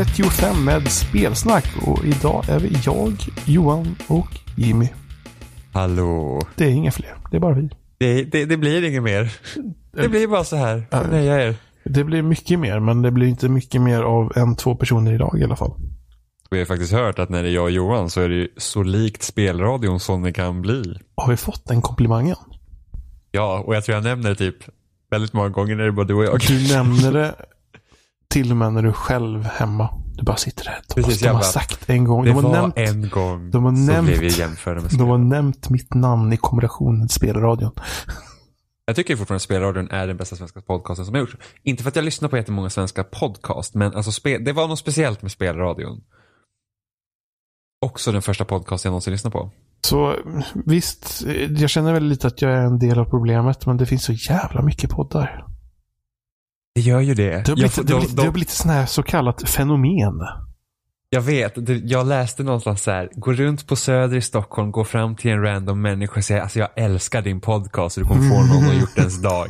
Podden avsnitt 235 med spelsnack. Och idag är vi jag, Johan och Jimmy. Hallå. Det är inga fler, det är bara vi. Det, det, det blir inget mer. Det blir bara så här. Ja. Nöja er. Det blir mycket mer, men det blir inte mycket mer av en, två personer idag i alla fall. Vi har faktiskt hört att när det är jag och Johan så är det ju så likt spelradion som det kan bli. Har vi fått den komplimangen? Ja, och jag tror jag nämner det typ väldigt många gånger när det är bara du och jag. Du nämner det till och med när du är själv hemma. Du bara sitter där. De, Precis, de jag har sagt en gång. Det De har, var nämnt, en gång de har så nämnt- blev vi jämförda med de har spel. nämnt mitt namn i kombinationen med spelradion. Jag tycker fortfarande att spelradion är den bästa svenska podcasten som har gjorts. Inte för att jag lyssnar på jättemånga svenska podcast, men alltså spel, det var något speciellt med spelradion. Också den första podcast jag någonsin lyssnat på. Så visst, jag känner väl lite att jag är en del av problemet, men det finns så jävla mycket poddar. Det gör ju det. Det har blivit, får- har de- det har blivit sån här så kallat fenomen. Jag vet, det- jag läste någonstans så här, gå runt på Söder i Stockholm, gå fram till en random människa och säga alltså jag älskar din podcast och du kommer få någon har gjort ens dag.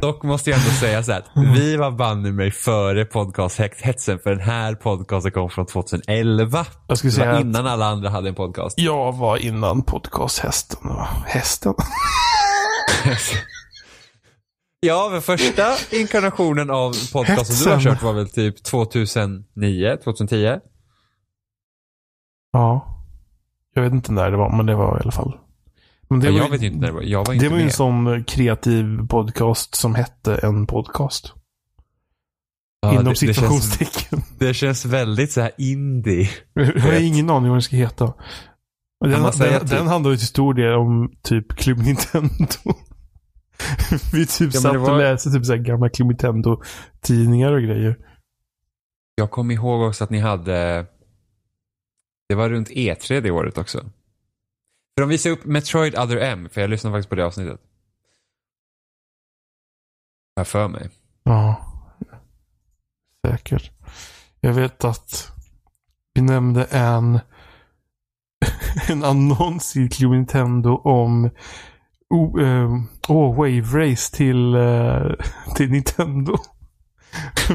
Dock måste jag ändå säga så här, att vi var banne mig före podcasthetsen för den här podcasten kom från 2011. Jag skulle Det var säga innan alla andra hade en podcast. jag var innan podcasthästen. Hästen. Ja, men första inkarnationen av podcasten du har kört var väl typ 2009, 2010? Ja. Jag vet inte när det var, men det var i alla fall. Men det Ja, var, jag vet inte när det var, jag var inte det var ju en sån kreativ podcast som hette en podcast. Ja, inom det, det, situationstecken. det känns väldigt så här indie. Jag har ingen aning vad den ska heta. Den, säga den, typ- den handlar ju till stor del om typ Club Nintendo. Vi typ Ja, satt var- och läste typ så här gamla Club Nintendo-tidningar och grejer. Jag kommer ihåg också att ni hade, det var runt E3 det året också. För de visade upp Metroid Other M, för jag lyssnade faktiskt på det avsnittet. Har för mig. Ja. Säkert. Jag vet att vi nämnde en en annons i Club Nintendo om oh, oh, Wave Race till, eh, till Nintendo.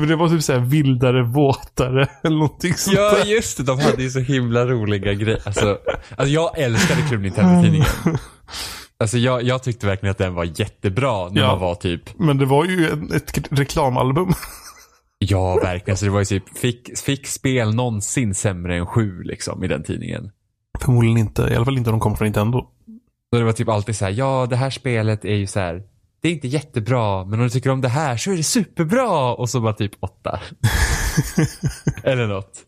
Det var typ såhär vildare, våtare eller någonting sånt Ja, där. just det. De hade ju så himla roliga grejer. Alltså, alltså jag älskade Club Nintendo-tidningen. Alltså jag, jag tyckte verkligen att den var jättebra när Ja. man var typ, Men det var ju en, ett reklamalbum. ja verkligen. Så det var ju typ, fick, fick spel någonsin sämre än sju liksom i den tidningen. Förmodligen inte. I alla fall inte om de kom från Nintendo. Så det var typ alltid så här, ja det här spelet är ju så här, det är inte jättebra, men om du tycker om det här så är det superbra. Och så bara typ åtta. Eller något.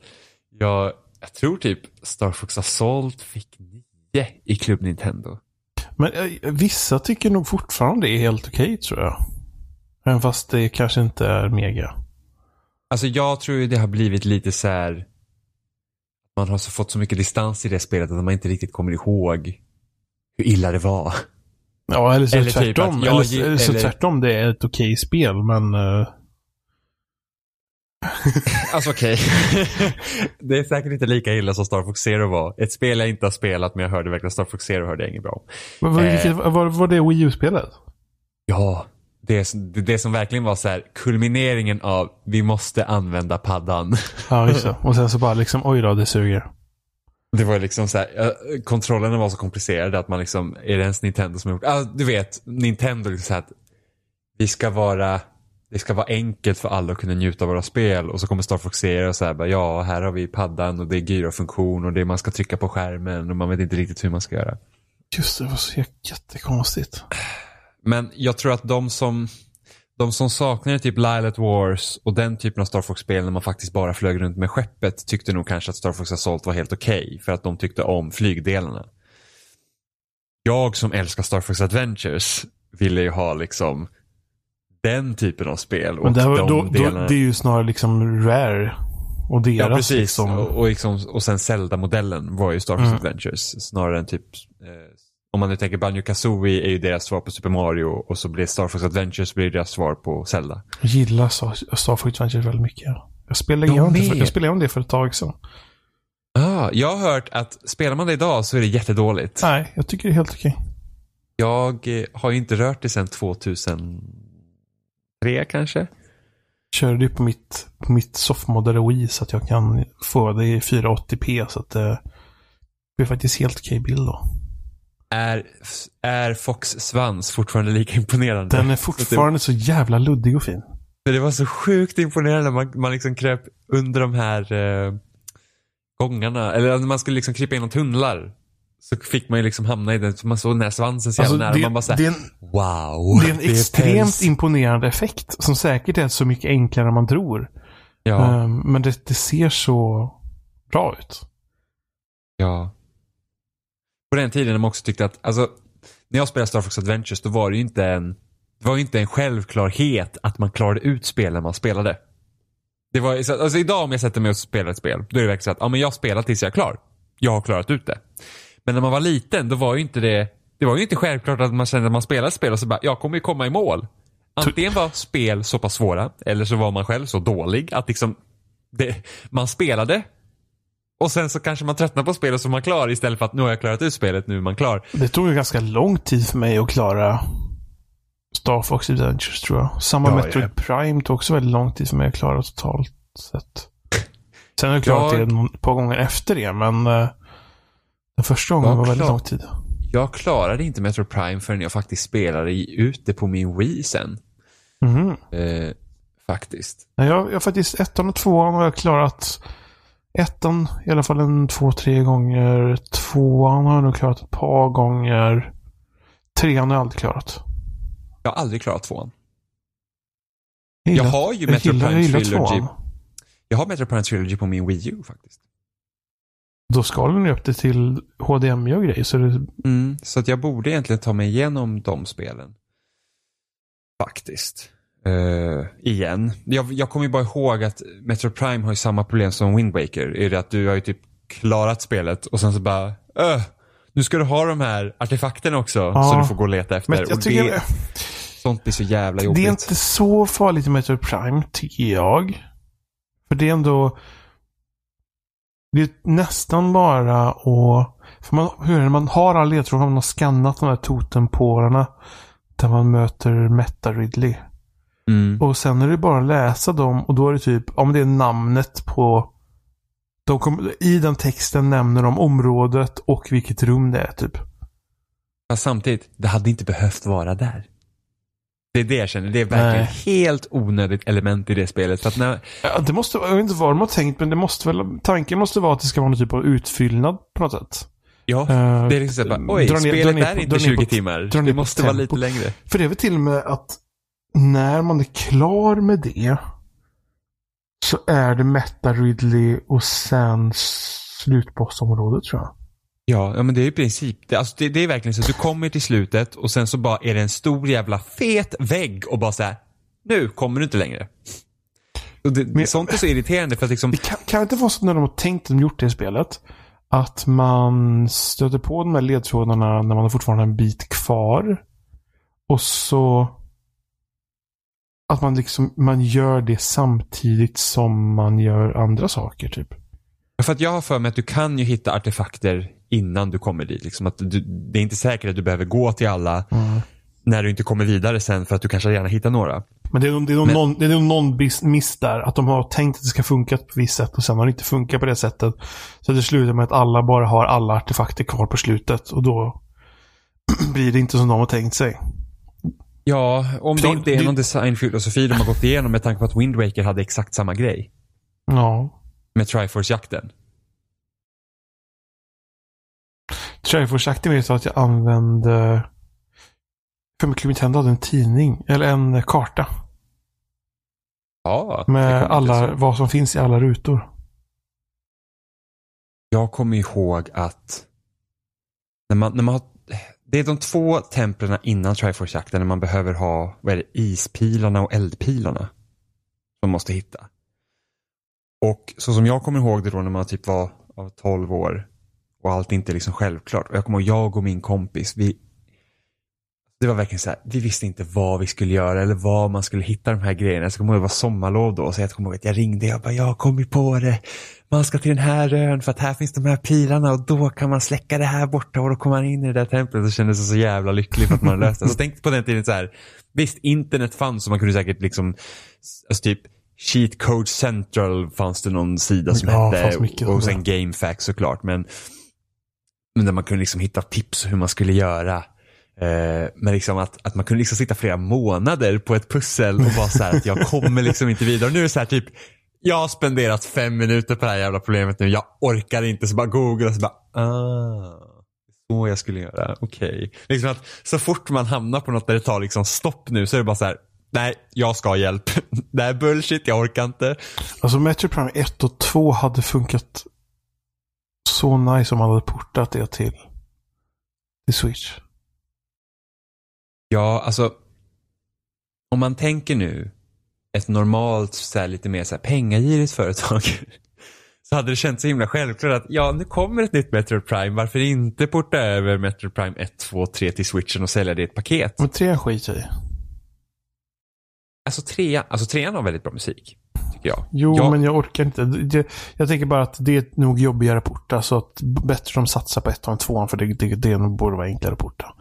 Jag, jag tror typ Star Fox Assault fick nio i Club Nintendo. Men eh, vissa tycker nog fortfarande det är helt okej tror jag. Även fast det kanske inte är mega. Alltså jag tror ju det har blivit lite så här, man har så fått så mycket distans i det spelet att man inte riktigt kommer ihåg hur illa det var. Ja, eller så Eller typ tvärtom. att jag eller, ge- eller så eller- tvärtom. Det är ett okej spel, men... eh, Alltså okej. det är säkert inte lika illa som Star Fox Zero var. Ett spel jag inte har spelat men jag hörde verkligen Star Fox Zero hörde jag inget bra om. vad- vad- Eh. Var, var det Wii U-spelet? Ja, det, det, det som verkligen var så här kulmineringen av vi måste använda paddan. Ja, just det. Och sen så bara liksom, oj då, det suger. Det var liksom så här, kontrollerna var så komplicerade att man liksom, är det ens Nintendo som har gjort, ah, du vet, Nintendo liksom så här att vi ska vara, det ska vara enkelt för alla att kunna njuta av våra spel och så kommer Star Fox Zero och så här, bara, ja, här har vi paddan och det är gyrofunktion och det är man ska trycka på skärmen och man vet inte riktigt hur man ska göra. Just det, det var så jä- jättekonstigt. Men jag tror att de som, de som saknade typ Lilat Wars och den typen av Star Fox-spel när man faktiskt bara flög runt med skeppet tyckte nog kanske att Star Fox Assault var helt okej för att de tyckte om flygdelarna. Jag som älskar Star Fox Adventures ville ju ha liksom den typen av spel. Och Men det, här, de då, då, delarna. det är ju snarare liksom Rare. Och deras Ja, precis. liksom... Och, och, liksom, och sen Zelda-modellen var ju Star Fox Mm. Adventures. Snarare än typ, eh, om man nu tänker Banjo Kazooie är ju deras svar på Super Mario och så blir Star Fox Adventures blir deras svar på Zelda. Jag gillar Star Fox Adventures väldigt mycket. Jag spelade De igenom det, för, jag spelade det för ett tag sedan. Ah, jag har hört att spelar man det idag så är det jättedåligt. Nej, jag tycker det är helt okej. Jag eh, har ju inte rört det sedan 2003 kanske. körde det på mitt, på mitt softmoddade Wii så att jag kan få det i 480p. Så att det blir faktiskt helt okej bild då. Är, är Fox svans fortfarande lika imponerande? Den är fortfarande så jävla luddig och fin. Det var så sjukt imponerande. Man, man liksom kröp under de här eh, gångarna. Eller när man skulle liksom krypa genom tunnlar. Så fick man ju liksom hamna i den. Så man såg den här svansen så jävla Alltså, nära. det- Man bara såhär, det är en- wow. Det är en är extremt päls. imponerande effekt som säkert är så mycket enklare än man tror. Ja, Ehm, men det, det ser så bra ut. ja. På den tiden när man också tyckte att, alltså. När jag spelade Star Fox Adventures då var det ju inte en, det var ju inte en självklarhet att man klarade ut spelen man spelade. Det var, alltså idag om jag sätter mig och spelar ett spel, då är det verkligen så att, ja men jag spelar tills jag är klar. Jag har klarat ut det. Men när man var liten, då var ju inte det, det var ju inte självklart att man kände att man spelade ett spel och så bara, jag kommer ju komma i mål. Antingen var spel så pass svåra, eller så var man själv så dålig att liksom, det, man spelade och sen så kanske man tröttnar på spelet så är man klar istället för att nu har jag klarat ut spelet, nu är man klar. Det tog ju ganska lång tid för mig att klara Star Fox Adventures tror jag. Samma Ja, Metroid ja. Prime tog också väldigt lång tid för mig att klara totalt sett. Sen har jag klarat Jag- det ett par gånger efter det, men eh, den första gången Ja, var väldigt lång tid. Jag klarade inte Metro Prime förrän jag faktiskt spelade ut det på min Wii sen. Mhm. Eh, faktiskt. Nej, Jag, jag har faktiskt ettan och tvåan har jag klarat. Ettan i alla fall en två, tre gånger. Tvåan har jag nog klarat ett par gånger. Trean har jag aldrig klarat. Jag har aldrig klarat tvåan. Jag, har ju Metro Prime Trilogy. tvåan. Jag har Metro Prime Trilogy på min Wii U faktiskt. Då skalar ni upp det till HDMI och grejer. Så det, Mm, så att jag borde egentligen ta mig igenom de spelen. Faktiskt. Eh, igen. Jag, jag kommer ju bara ihåg att Metro Prime har ju samma problem som Wind Waker. Är det att du har ju typ klarat spelet och sen så bara, öh, nu ska du ha de här artefakterna också. Ja. Så du får gå och leta efter. men jag och tycker det, sånt blir så jävla jobbigt. det är inte så farligt med Metro Prime, tycker jag. För det är ändå... Det är nästan bara att... För man, hur är det? Man har alla ledtrådar, man har skannat de här totempålarna. Där man möter Meta Ridley. Mm. Och sen är det bara att läsa dem och då är det typ, om det är namnet på... De kom, I den texten nämner de området och vilket rum det är typ. Fast samtidigt, det hade inte behövt vara där. Det är det jag känner. Det är verkligen Nej. helt onödigt element i det spelet. För att när, Ja, det måste, jag vet inte vad de har tänkt men det måste väl, tanken måste vara att det ska vara någon typ av utfyllnad på något sätt. ja, Eh, det är liksom bara, oj, dra ner- spelet dra ner är inte dra ner 20 på- timmar. Det måste vara tempo. lite längre. För det är väl till och med att när man är klar med det så är det Meta Ridley och sen slutbossområdet tror jag. Ja, ja men det är i princip, det, alltså det, det är verkligen så att du kommer till slutet och sen så bara är det en stor jävla fet vägg och bara så här, nu kommer du inte längre. Och det, Men- sånt är så irriterande för att liksom, Det kan, kan det inte vara så när de har tänkt att de gjort det i spelet. Att man stöter på de här ledtrådarna när man har fortfarande en bit kvar. Och så... Att man liksom, man gör det samtidigt som man gör andra saker typ. för att jag har för mig att du kan ju hitta artefakter innan du kommer dit. Liksom att du, det är inte säkert att du behöver gå till alla när du inte kommer vidare sen för att du kanske gärna hittar några. Men det är, nog- det är nog Men- någon, det är nog någon miss där. Att de har tänkt att det ska funka på ett visst sätt och sen har det inte funkat på det sättet. Så det slutar med att alla bara har alla artefakter kvar på slutet. Och då blir det inte som de har tänkt sig. Ja, om det inte är någon designfilosofi de har gått igenom med tanke på att Wind Waker hade exakt samma grej. Ja. Med Triforce-jakten. Triforce-akten vet jag att jag använde... För mig Nintendo hade en tidning. Eller en karta. Ja, Med alla, så. vad som finns i alla rutor. Jag kommer ihåg att när man, när man har, det är de två templen innan Triforce-jakten när man behöver ha vad är det, ispilarna och eldpilarna. Som man måste hitta. Och så som jag kommer ihåg det då när man typ var av 12 år och allt inte är liksom självklart. Och jag kommer ihåg jag och min kompis, vi det var verkligen så här, vi visste inte vad vi skulle göra eller var man skulle hitta de här grejerna. Jag kommer ihåg det var sommarlov då, så jag kommer ihåg att jag ringde och jag bara, jag har kommit på det. Man ska till den här ön för att här finns de här pilarna och då kan man släcka det här borta och då kommer man in i det där templet och kände sig så jävla lycklig för att man har löst det. Så tänk på den tiden så här, visst internet fanns och man kunde säkert liksom, alltså typ Cheat Code Central fanns det någon sida som Ja, hette. mycket och sen GameFAQs såklart. Men, men där man kunde liksom hitta tips hur man skulle göra. Eh, men liksom att, att man kunde liksom sitta flera månader på ett pussel och vara så här att jag kommer liksom inte vidare. Och nu är det så här typ, jag har spenderat fem minuter på det här jävla problemet nu. Jag orkar inte. Så bara googla och så bara, ah. Så jag skulle göra, okej. Liksom att så fort man hamnar på något där det tar liksom stopp nu så är det bara så här, nej, jag ska ha hjälp. det här är bullshit, jag orkar inte. Alltså Metroid Prime 1 och 2 hade funkat så nice om man hade portat det till, till Switch. Ja, alltså. Om man tänker nu ett normalt, så här, lite mer så här, pengagirigt företag. så hade det känts så himla självklart att ja, nu kommer ett nytt Metroid Prime. Varför inte porta över Metroid Prime 1, 2, 3 till Switchen och sälja det i ett paket? Men 3 skit i. Alltså trean, alltså trean har väldigt bra musik. Tycker jag. Jo, jag, men jag orkar inte. Det, jag tänker bara att det är nog jobbigare att porta. Så att bättre de satsar på ettan än tvåan. För det, det, det borde vara enklare att porta.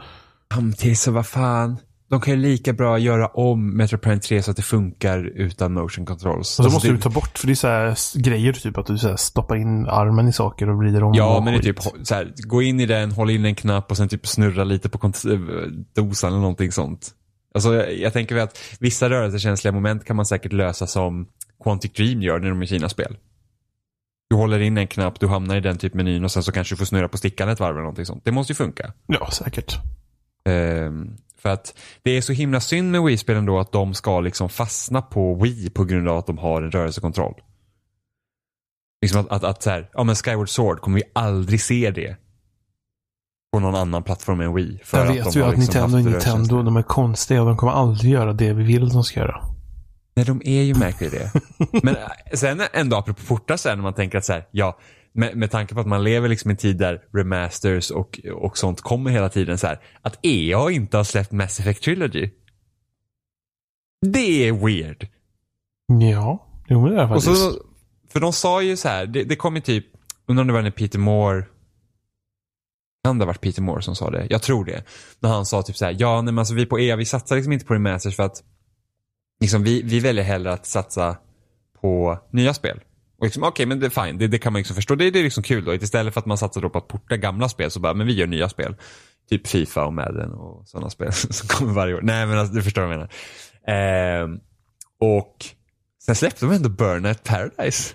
Samtidigt så vad fan. De kan ju lika bra göra om Prime 3 så att det funkar utan motion controls. Och så Alltså, måste det- du ta bort. För det är så här grejer typ att du så här stoppar in armen i saker och vrider om. Ja, men det är typ så här, gå in i den, håll in en knapp och sen typ snurra lite på kont- dosan eller någonting sånt. Alltså jag, jag tänker väl att vissa rörelsekänsliga moment kan man säkert lösa som Quantic Dream gör när de är Kina-spel. Du håller in en knapp, du hamnar i den typ menyn och sen så kanske du får snurra på stickan ett varv eller någonting sånt. Det måste ju funka. Ja, säkert. Ehm, för att det är så himla synd med Wii-spelen då att de ska liksom fastna på Wii på grund av att de har en rörelsekontroll. Liksom att, att, att så här, ja men Skyward Sword kommer vi aldrig se det. På någon annan plattform än Wii. För jag att vet de ju att liksom Nintendo är Nintendo. De är konstiga och de kommer aldrig göra det vi vill att de ska göra. Nej, de är ju märkliga i det. Men äh, sen ändå apropå portar sen när man tänker att så här, ja, med, med tanke på att man lever liksom i en tid där remasters och, och sånt kommer hela tiden så här. Att EA inte har släppt Mass Effect Trilogy. Det är weird. Ja, jo det är det Och faktiskt. så, för de sa ju så här, det, det kom ju typ, undrar om det var när Peter Moore, kan det ha varit Peter Moore som sa det? Jag tror det. När han sa typ så här, ja nej, men alltså vi på EA, vi satsar liksom inte på remasters för att liksom, vi, vi väljer hellre att satsa på nya spel. Och liksom, okej men det är fine, det, det kan man liksom förstå. Det, det är liksom kul då. Istället för att man satsar då på att porta gamla spel så bara, men vi gör nya spel. Typ Fifa och Madden och sådana spel som kommer varje år. Nej men alltså, du förstår vad jag menar. Ehm, och sen släppte de ändå Burnout Paradise.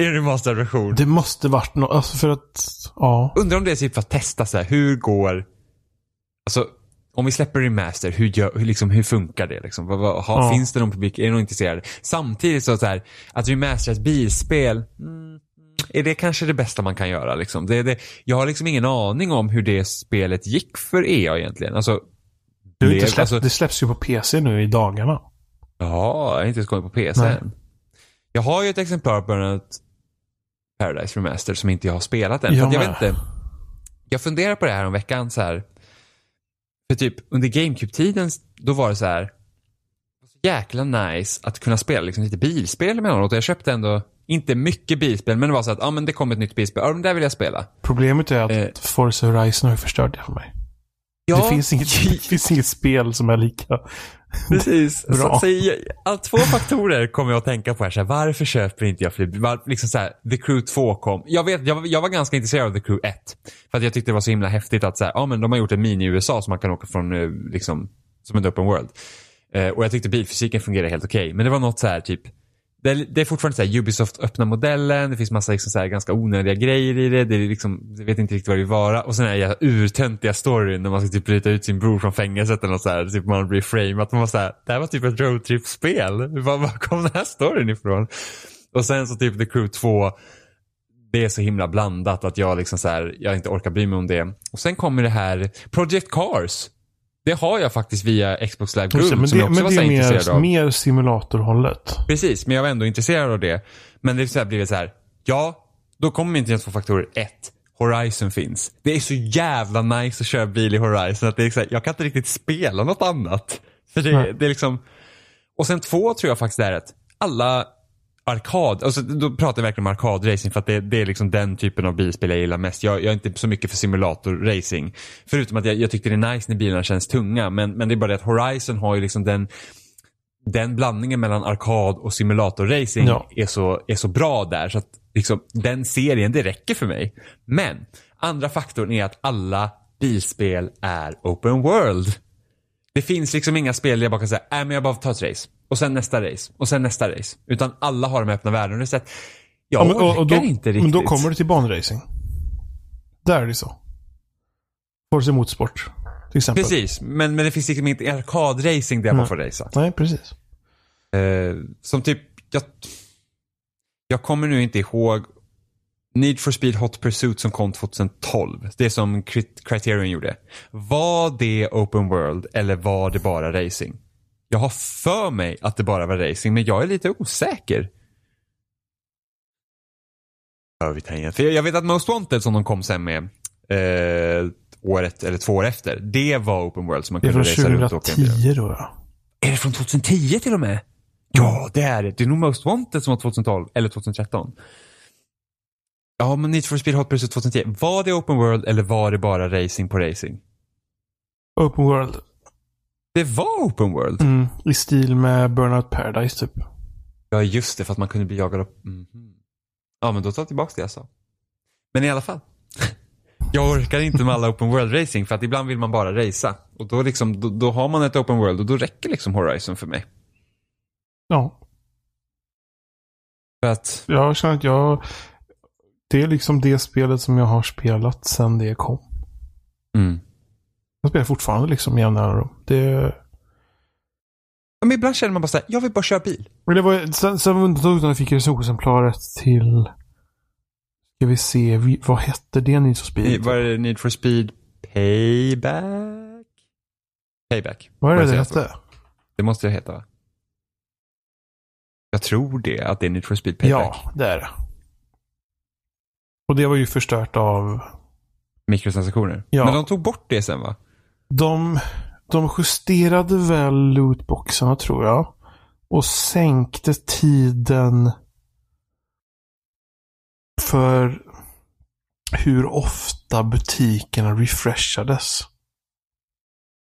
I en remasterad version. Det måste varit något, alltså för att, ja. Undrar om det är typ för att testa så här, hur går, alltså om vi släpper remaster, hur, gör, hur, liksom, hur funkar det? Liksom? Vad, vad, ha, Ja. Finns det någon publik, är det någon intresserad? Samtidigt så, så här, att remastera ett bilspel, mm, är det kanske det bästa man kan göra? Liksom? Det, det, jag har liksom ingen aning om hur det spelet gick för EA egentligen. Alltså, Det, blev- inte släppt, alltså- det släpps ju på PC nu i dagarna. Ja, jag har inte ens kommit på PC Nej. än. Jag har ju ett exemplar av Burnout Paradise Remaster som inte jag har spelat än. Jag jag vet inte. Jag funderar på det här om veckan så här. För typ under GameCube-tiden, då var det så här. Jäkla nice att kunna spela liksom lite bilspel emellanåt. Jag köpte ändå, inte mycket bilspel, men det var så att, ja ah, men det kom ett nytt bilspel. Ja, men där vill jag spela. Problemet är att Eh. Forza Horizon har förstört det för mig. Ja, Det, finns inget, det finns inget spel som är lika. Precis. Bra. Så, så, jag, två faktorer kommer jag att tänka på här. Så här varför köper inte jag fler? Var, liksom så här, The Crew 2 kom. Jag, vet, jag, jag var ganska intresserad av The Crew 1. För att jag tyckte det var så himla häftigt att så här, ja, men de har gjort en mini-USA som man kan åka från eh, liksom, som en open world. Eh, och jag tyckte bilfysiken fungerade helt okej. Men det var något så här typ det är, det är fortfarande så här, Ubisoft öppna modellen, det finns massa liksom så här ganska onödiga grejer i det. Det är liksom, jag vet inte riktigt vad det vill vara. Och sen är det urtöntiga storyn när man ska typ bryta ut sin bror från fängelset eller något så här, typ man blir frame. Att man var så här, det här var typ ett roadtrip-spel. Var, var kom den här storyn ifrån? Och sen så typ The Crew 2, det är så himla blandat att jag liksom så här, jag inte orkar bry mig om det. Och sen kommer det här, Project Cars. Det har jag faktiskt via Xbox Live Gold som det, jag också var så intresserad av. mer simulatorhållet. Precis, men jag var ändå intresserad av det. Men det så här, blivit så här, ja, då kommer inte ens två faktorer. Ett, Horizon finns. Det är så jävla nice att köra bil i Horizon att det är så här, jag kan inte riktigt spela något annat. För det, det är liksom, och sen två tror jag faktiskt är att alla arkad, alltså då pratar jag verkligen om arkadracing för att det, det är liksom den typen av bilspel jag gillar mest. Jag, jag är inte så mycket för simulatorracing. Förutom att jag, jag tyckte det är nice när bilarna känns tunga. Men, men det är bara det att Horizon har ju liksom den den blandningen mellan arkad och simulatorracing Ja. är, så, är så bra där. Så att liksom, den serien, det räcker för mig. Men andra faktorn är att alla bilspel är open world. Det finns liksom inga spel där jag bara kan säga, äh, men jag bara tar ett race. Och sen nästa race. Och sen nästa race. Utan alla har de öppna världen. Och att jag men, och- och orkar då, inte riktigt. Men då kommer du till banracing. Där är det så. Forza Motorsport. Till exempel. Precis, men, men det finns liksom inte arkadracing där jag bara får racea. Nej, precis. Eh, som typ, jag, jag kommer nu inte ihåg Need for Speed Hot Pursuit som kom 2012. Det som Crit- Criterion gjorde. Var det open world eller var det bara racing? Jag har för mig att det bara var racing, men jag är lite osäker. För jag vet att Most Wanted som de kom sen med eh, året eller två år efter. Det var open world som man Det är kunde från racea runt och åka i en bil. 2010 då ja. Är det från 2010 till och med? Ja, det är det. Det är nog Most Wanted som var 2012 eller 2013. Ja, men Need for Speed Hot Pursuit 2010. Var det open world eller var det bara racing på racing? Open World. Det var open world. Mm, I stil med Burnout Paradise typ. Ja, just det, för att man kunde bli jagad upp. Mhm. Ja, men då tar jag tillbaka det jag sa. Men i alla fall. Jag orkar inte med alla open world racing för att ibland vill man bara racea. Och då, liksom, då, då har man ett open world och då räcker liksom Horizon för mig. Ja. För att, Jag känner att jag... Det är liksom det spelet som jag har spelat sedan det kom. mm. Jag spelar fortfarande liksom med jämna mellanrum. Det... Men ibland känner man bara såhär, jag vill bara köra bil. Men det var, sen, sen var undantag när jag fick recensionsemplaret till... Ska vi se, vi, vad hette det Need for Speed? Var det Need for Speed Payback? Payback. vad är det Vad det hette? Det måste det heta va? Jag tror det, att det är Need for Speed Payback. Ja, det är det. Och det var ju förstört av... Mikrotransaktioner. Ja. Men de tog bort det sen va? De, de justerade väl lootboxarna tror jag. Och sänkte tiden för hur ofta butikerna refreshades.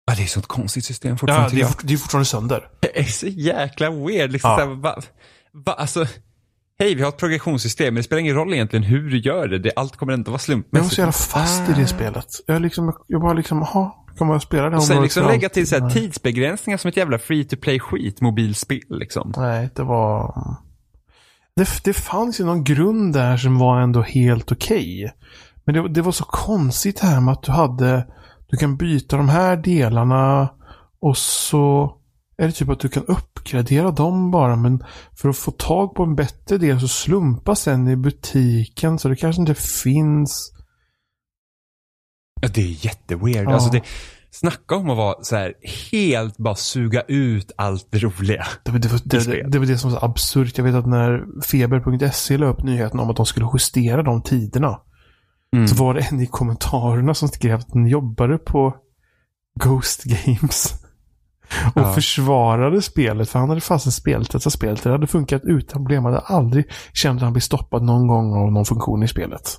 Ja, det är ett sånt konstigt system Ja, fortfarande. det är, det är fortfarande sönder. det är så jäkla weird. Liksom, Ja. så här, va, va, alltså, hej, vi har ett progressionssystem, men det spelar ingen roll egentligen hur du gör det. det allt kommer ändå vara Men jag var slumpmässigt. så jävla fast i det spelet. Jag, liksom, jag bara liksom, jaha, kommer jag spela det Och sen liksom lägga till så här, tidsbegränsningar som ett jävla free to play skit mobilspel liksom. Nej, det var... Det, det fanns ju någon grund där som var ändå helt okej. Men det, det var så konstigt här med att du hade... Du kan byta de här delarna och så är det typ att du kan uppgradera dem bara. Men för att få tag på en bättre del så slumpas den i butiken. Så det kanske inte finns... Ja, det är jätteweird. Ja. Alltså det, snacka om att vara så här helt bara suga ut allt det roliga. Det, var- det, det, det, det var det som var så absurt. Jag vet att när Feber.se la upp nyheten om att de skulle justera de tiderna. Mm. Så var det en i kommentarerna som skrev att den jobbade på Ghost Games. Och Ja. försvarade spelet. För han hade fastän speltestat spelet. Det hade funkat utan problem. Han hade aldrig känt att han blev stoppad någon gång av någon funktion i spelet.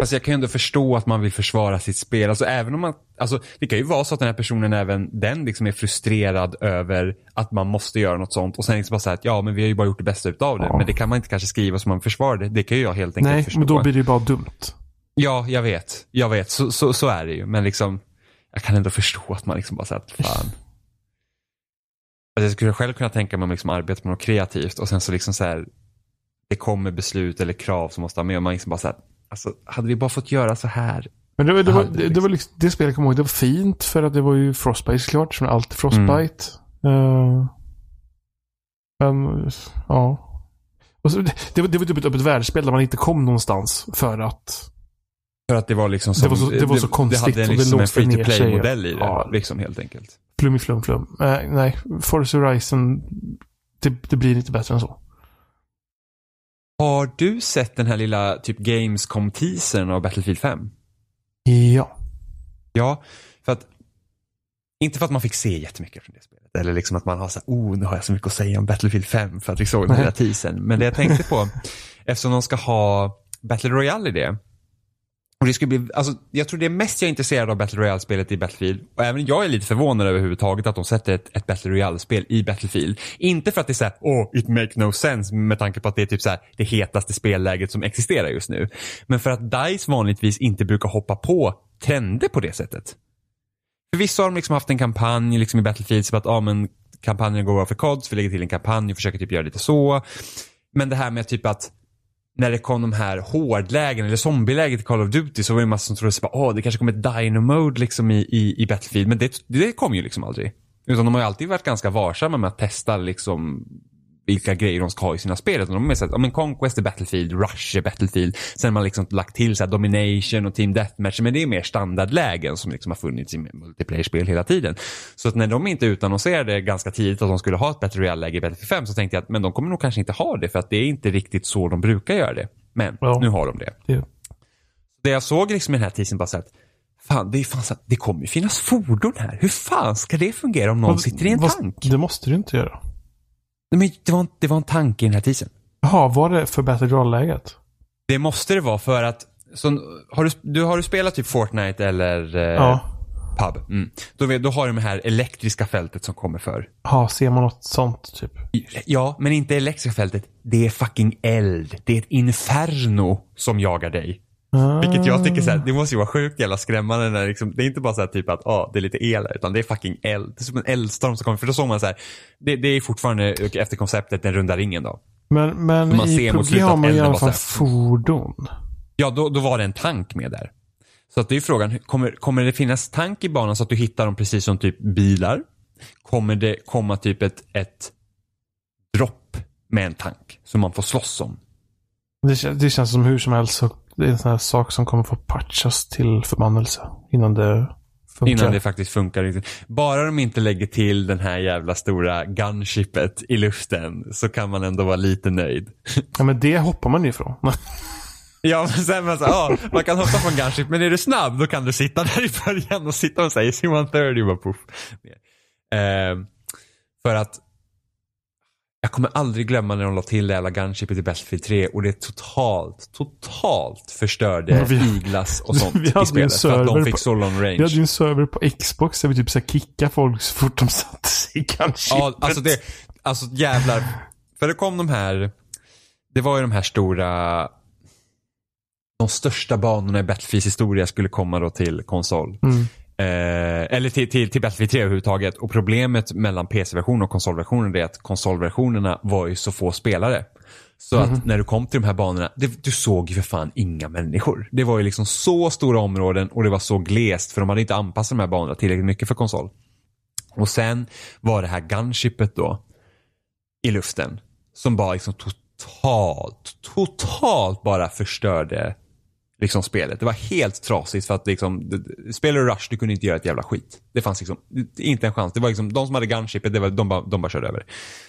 Alltså jag kan ju ändå förstå att man vill försvara sitt spel. Alltså även om man, alltså det kan ju vara så att den här personen även den liksom är frustrerad över att man måste göra något sånt och sen liksom bara säga att ja men vi har ju bara gjort det bästa utav det. Ja. Men det kan man inte kanske skriva som man försvarar det. Det kan ju jag helt enkelt Nej, förstå. men då blir det ju bara dumt. Ja, jag vet. Jag vet. Så, så, så är det ju. Men liksom, jag kan ändå förstå att man liksom bara säger att fan. Alltså jag skulle själv kunna tänka mig att liksom arbeta med något kreativt och sen så liksom så här, det kommer beslut eller krav som måste ha med och man liksom bara säger alltså hade vi bara fått göra så här. Men det, var- det, var, det, det liksom- var liksom, det spelet jag kommer ihåg, det var fint för att det var ju Frostbite såklart, som är alltid Frostbite. Eh, men, ja. Så, det, det, var, det var typ ett, ett världsspel där man inte kom någonstans för att... För att det var liksom som, Det var så- det var så konstigt Det hade och det liksom en free to play sig. modell i det. Ja. Liksom helt enkelt. Flum flum flum. Eh, nej, Forza Horizon, det, det blir inte bättre än så. Har du sett den här lilla typ Gamescom-teasern av Battlefield 5? Ja. Ja, för att inte för att man fick se jättemycket från det spelet. Eller liksom att man har så här, oh nu har jag så mycket att säga om Battlefield 5 för att vi såg den lilla teasern. Men det jag tänkte på, eftersom de ska ha Battle Royale i det. Och det skulle bli, alltså, jag tror det är mest jag är intresserad av Battle Royale-spelet i Battlefield. Och även jag är lite förvånad överhuvudtaget att de sätter ett, ett Battle Royale-spel i Battlefield. Inte för att det är såhär, oh, it makes no sense med tanke på att det är typ så här, det hetaste spelläget som existerar just nu. Men för att DICE vanligtvis inte brukar hoppa på trender på det sättet. Förvisso har de liksom haft en kampanj liksom i Battlefield, så att ah, men kampanjen går bra för Cods, vi lägger till en kampanj och försöker typ göra lite så. Men det här med typ att när det kom de här hårdlägen eller zombieläget i Call of Duty så var det en massa som trodde att oh, det kanske kommer ett Dino Mode liksom i, i, i Battlefield. Men det, det kom ju liksom aldrig. Utan de har ju alltid varit ganska varsamma med att testa liksom vilka grejer de ska ha i sina spel. Utan de är såhär, men Conquest är Battlefield, Rush är Battlefield. Sen har man liksom lagt till så Domination och Team Deathmatch. Men det är mer standardlägen som liksom har funnits i multiplayer-spel hela tiden. Så att när de inte utannonserade ganska tidigt att de skulle ha ett Battle Royale-läge i Battlefield 5 så tänkte jag att men de kommer nog kanske inte ha det för att det är inte riktigt så de brukar göra det. Men ja. nu har de det. Ja. Det jag såg liksom i den här teasern bara så att Fan, det, är fan så det kommer ju finnas fordon här. Hur fan ska det fungera om någon vad, sitter i en tank? Det måste du inte göra. Men det, var, det var en tanke i den här teasern. Jaha, var det för Battle Royale-läget? Det måste det vara för att, så, har, du, du, har du spelat typ Fortnite eller eh, ja. Pub? Mm. Då, då har du det här elektriska fältet som kommer för. Ja, ser man något sånt typ? Ja, men inte elektriska fältet. Det är fucking eld. Det är ett inferno som jagar dig. Ah. Vilket jag tycker så här, det måste ju vara sjukt jävla skrämmande när liksom, det är inte bara så här typ att ah, det är lite el utan det är fucking eld. Det är som en eldstorm som kommer. För då såg man så här, det, det är fortfarande efter konceptet den runda ringen då. Men, men man i PubG har man i alla fall fordon. Ja, då, då var det en tank med där. Så att det är frågan, kommer, kommer det finnas tank i banan så att du hittar dem precis som typ bilar? Kommer det komma typ ett, ett dropp med en tank som man får slåss om? Det, det känns som hur som helst så det är en sån här sak som kommer få patchas till förbannelse innan det funkar. Innan det faktiskt funkar. Bara de inte lägger till den här jävla stora gunshipet i luften så kan man ändå vara lite nöjd. Ja men det hoppar man ifrån. Ja, men sen man, så, ja, man kan hoppa från gunship, men är du snabb då kan du sitta där i början och sitta och säga Simon 30 bara puff. Eh, för att jag kommer aldrig glömma när de la till det jävla gunshipet i Battlefield 3 och det totalt, totalt förstörde vi, iglas och sånt vi hade i spelet. För att de fick så long range. Vi hade ju en server på Xbox där vi typ så kickade folk så fort de satte sig i gunshipet. Ja, alltså det, alltså jävlar. För det kom de här, det var ju de här stora, de största banorna i Battlefields historia skulle komma då till konsol. Mm. Eh, eller till, till, till Battlefield 3 överhuvudtaget. Och problemet mellan PC-versionen och konsolversionen är att konsolversionerna var ju så få spelare. Så mm. att mhm. när du kom till de här banorna, det, du såg ju för fan inga människor. Det var ju liksom så stora områden och det var så glest för de hade inte anpassat de här banorna tillräckligt mycket för konsol. Och sen var det här gunshipet då i luften som bara liksom totalt, totalt bara förstörde liksom spelet. Det var helt trasigt för att liksom, spelar du Rush, du kunde inte göra ett jävla skit. Det fanns liksom inte en chans. Det var liksom, de som hade gunshipet, det var, de, bara, de bara körde över.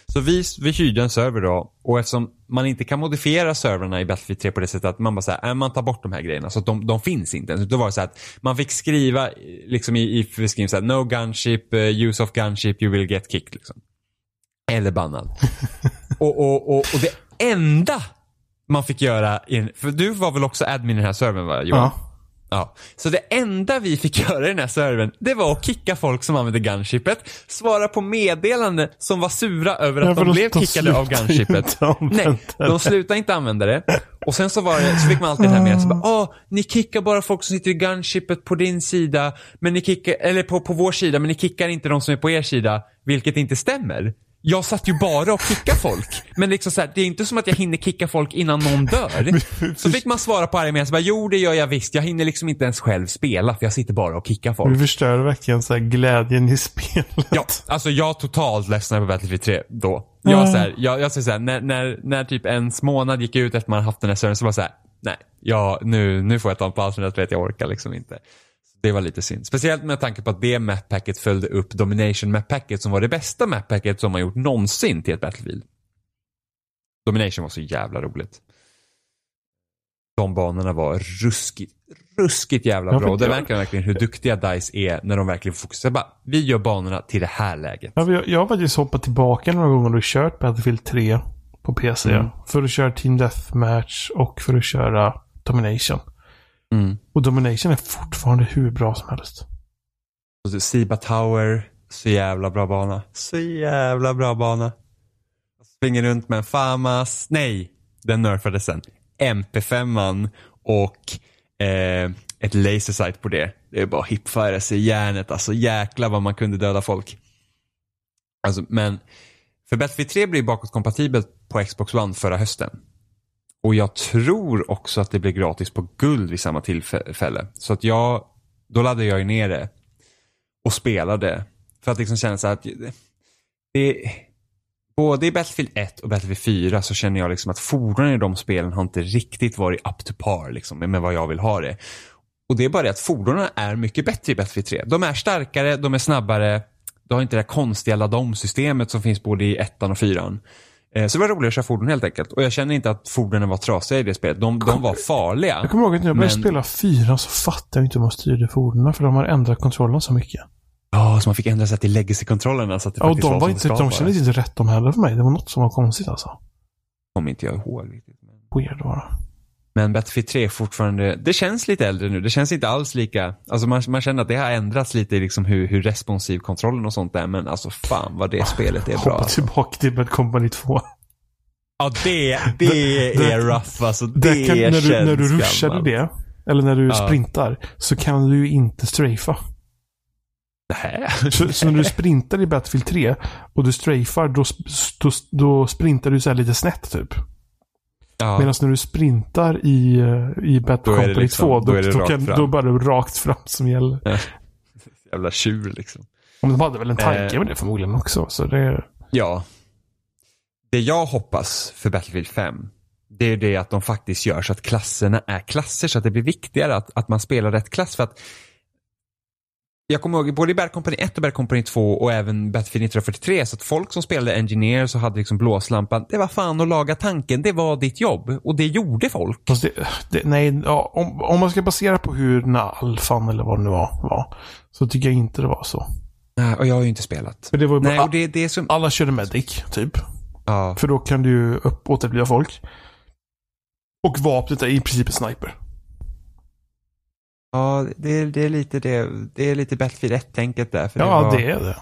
Så vi, vi hyrde en server då och eftersom man inte kan modifiera servrarna i Battlefield 3 på det sättet att man bara säger, äh, man tar bort de här grejerna så att de, de finns inte ens. Då var det så att man fick skriva liksom i, i beskrivningen såhär, no gunship, uh, use of gunship, you will get kicked liksom. Eller bannad. och, och, och, och det enda man fick göra, in, för du var väl också admin i den här servern va Johan? Ja. Ja. Så det enda vi fick göra i den här servern, det var att kicka folk som använde gunshipet, svara på meddelanden som var sura över att ja, de blev kickade av gunshipet. Nej, de slutade inte använda det. Och sen så var det, så fick man alltid det här med, bara, åh, ni kickar bara folk som sitter i gunshipet på din sida, men ni kickar, eller på, på vår sida, men ni kickar inte de som är på er sida, vilket inte stämmer jag satt ju bara och kickade folk. Men liksom så här, det är inte som att jag hinner kicka folk innan någon dör. Så fick man svara på armén så bara, jo det gör jag visst. Jag hinner liksom inte ens själv spela för jag sitter bara och kickar folk. Du förstör verkligen så glädjen i spelet. Ja, alltså jag totalt ledsnade på Battlefield 3 då. Jag, så här, jag, jag säger så här, när, när, när typ ens månad gick ut efter man haft den här servern så var det så här, nej, ja, nu, nu får jag ta en paus för jag vet jag orkar liksom inte. Det var lite synd. Speciellt med tanke på att det mappacket följde upp Domination mappacket som var det bästa mappacket som man gjort någonsin till ett Battlefield. Domination var så jävla roligt. De banorna var ruskigt, ruskigt jävla bra. Och det märker verkligen hur duktiga DICE är när de verkligen fokuserar. Bara, vi gör banorna till det här läget. Ja, jag, jag har faktiskt hoppat tillbaka några gånger och kört Battlefield 3 på PC. Mm. För att köra Team Deathmatch och för att köra Domination. Mm. Och Domination är fortfarande hur bra som helst. Siba Tower, så jävla bra bana. Så jävla bra bana. Jag springer runt med en Famas, nej, den nerfades sen. MP5an och eh, ett lasersight på det. Det är bara hipfire sig i järnet, alltså jäklar vad man kunde döda folk. Alltså, men för Battlefield 3 blir bakåtkompatibelt på Xbox One förra hösten. Och jag tror också att det blir gratis på guld vid samma tillfälle. Så att jag, då laddade jag ju ner det och spelade. För att liksom känna så här att det, det, både i Battlefield 1 och Battlefield 4 så känner jag liksom att fordonen i de spelen har inte riktigt varit up to par liksom, med vad jag vill ha det. Och det är bara det att fordonen är mycket bättre i Battlefield 3. De är starkare, de är snabbare, du har inte det här konstiga ladda om-systemet som finns både i ettan och fyran. Eh, Så det var roligt att köra fordon helt enkelt. Och jag känner inte att fordonen var trasiga i det spelet. De, de var farliga. Jag kommer ihåg att när jag började Men- spela fyran så fattade jag inte hur man styrde fordonen för de har ändrat kontrollen så mycket. Ja, så man fick ändra sig till legacy-kontrollerna så att det Ja, och de, var, var inte, det de kändes inte rätt de heller för mig. Det var något som var konstigt alltså. Kommer inte jag ihåg riktigt. Weird bara. Men Battlefield 3 är fortfarande, det känns lite äldre nu. Det känns inte alls lika, alltså man, man känner att det har ändrats lite i liksom hur, hur responsiv kontrollen och sånt är. Men alltså fan vad det spelet är bra. Hoppa Alltså. tillbaka till Bad Company 2. Ja, det, det Det- är rough alltså. Det Där kan, när, du, känns när du rushade gammalt. det, eller när du Ja. sprintar, så kan du ju inte strafa. Nähä? Så, så när du sprintar i Battlefield 3 och du strafar, då, då, då sprintar du så här lite snett typ. Ja. Medan när du sprintar i, eh, i Då är det Company liksom- 2, då då, är då, kan, då bara det rakt fram som gäller. Jävla tjur liksom. Om de hade väl en tanke Eh. med det förmodligen också. Så det, Ja. Det jag hoppas för Battlefield 5, det är det att de faktiskt gör så att klasserna är klasser så att det blir viktigare att, att man spelar rätt klass. För att jag kommer ihåg både i Bad Company 1 och Bad Company 2 och även Battlefield 1943 så att folk som spelade Engineers och hade liksom blåslampan, det var fan att laga tanken, det var ditt jobb. Och det gjorde folk. det, det, nej, ja, om, om man ska basera på hur den här alfan eller vad det nu var, var, så tycker jag inte det var så. Nej, Och jag har ju inte spelat. För det var bara, Nej, och det är det som... alla körde medic, typ. Ja. För då kan du ju upp, återuppliva folk. Och vapnet är i princip en sniper. Ja, det är, det är lite det, det är lite Battlefield 1-tänket där. För Ja, var- det är det.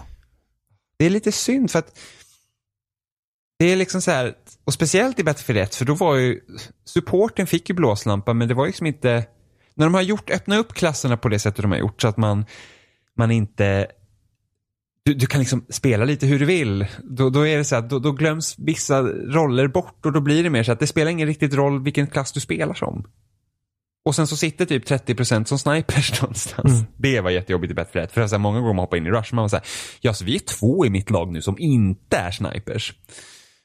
Det är lite synd för att det är liksom så här, och speciellt i Battlefield 1, för då var ju supporten fick ju blåslampa, men det var liksom inte, när de har gjort, öppna upp klasserna på det sättet de har gjort så att man, man inte, du, du kan liksom spela lite hur du vill. Då, då är det så här, då, då glöms vissa roller bort och då blir det mer så att det spelar ingen riktigt roll vilken klass du spelar som. Och sen så sitter typ 30% som snipers någonstans. Mm. Det var jättejobbigt i Battlefield 1. För så här, många gånger man hoppar in i rush, man var så här, ja så vi är två i mitt lag nu som inte är snipers.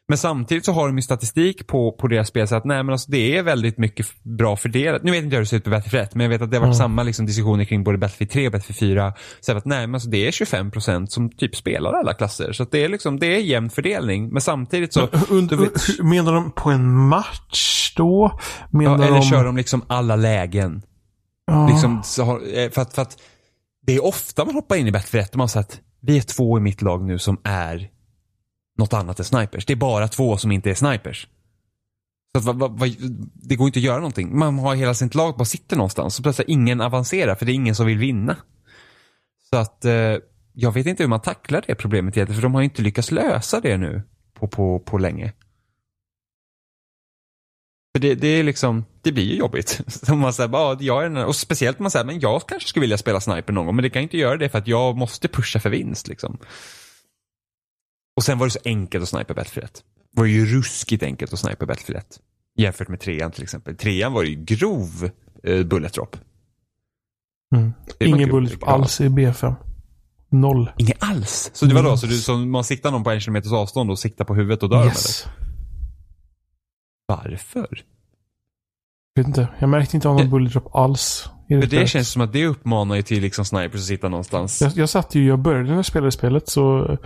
Men samtidigt så har de ju statistik på, på deras spel så att nej men alltså det är väldigt mycket bra fördelat. Nu vet inte jag hur det ser ut på Battlefield 1 men jag vet att det har varit Mm. samma liksom, diskussioner kring både Battlefield 3 och Battlefield 4. Så att nej men alltså det är 25% som typ spelar alla klasser. Så att det är liksom, det är jämn fördelning. Men samtidigt så, du vet- menar de på en match då? Menar ja, eller de... kör de liksom alla lägen. Ja. Liksom, så har, eh, för, att, för att det är ofta man hoppar in i Battlefield 1 och man säger att vi är två i mitt lag nu som är något annat än snipers. Det är bara två som inte är snipers. Så att, va, va, va, det går inte att göra någonting. Man har hela sitt lag bara sitter någonstans. Så plötsligt ingen avancerar för det är ingen som vill vinna. Så att eh, jag vet inte hur man tacklar det problemet egentligen för de har ju inte lyckats lösa det nu på, på, på länge. För det, det är liksom, det blir ju jobbigt. Så man säger, bara, jag är den och speciellt om man säger, men jag kanske skulle vilja spela sniper någon gång, men det kan jag inte göra det för att jag måste pusha för vinst liksom. Och sen var det så enkelt att snipa Battlefield 1. Det var ju ruskigt enkelt att snipa Battlefield 1. Jämfört med trean till exempel. Trean var ju grov eh, bullet drop. Mm. Det Ingen bullet grov. alls i B5. Noll. Inget alls. Så det var då, Mm. så, du, så man siktar någon på en kilometers avstånd och siktar på huvudet och dör Yes. eller? Varför? Vet inte. Jag märkte inte av någon Det- bullet drop alls. För det spelet. känns som att det uppmanar ju till liksom snipers att sitta någonstans. Jag, jag satt ju, jag började när jag spelade spelet så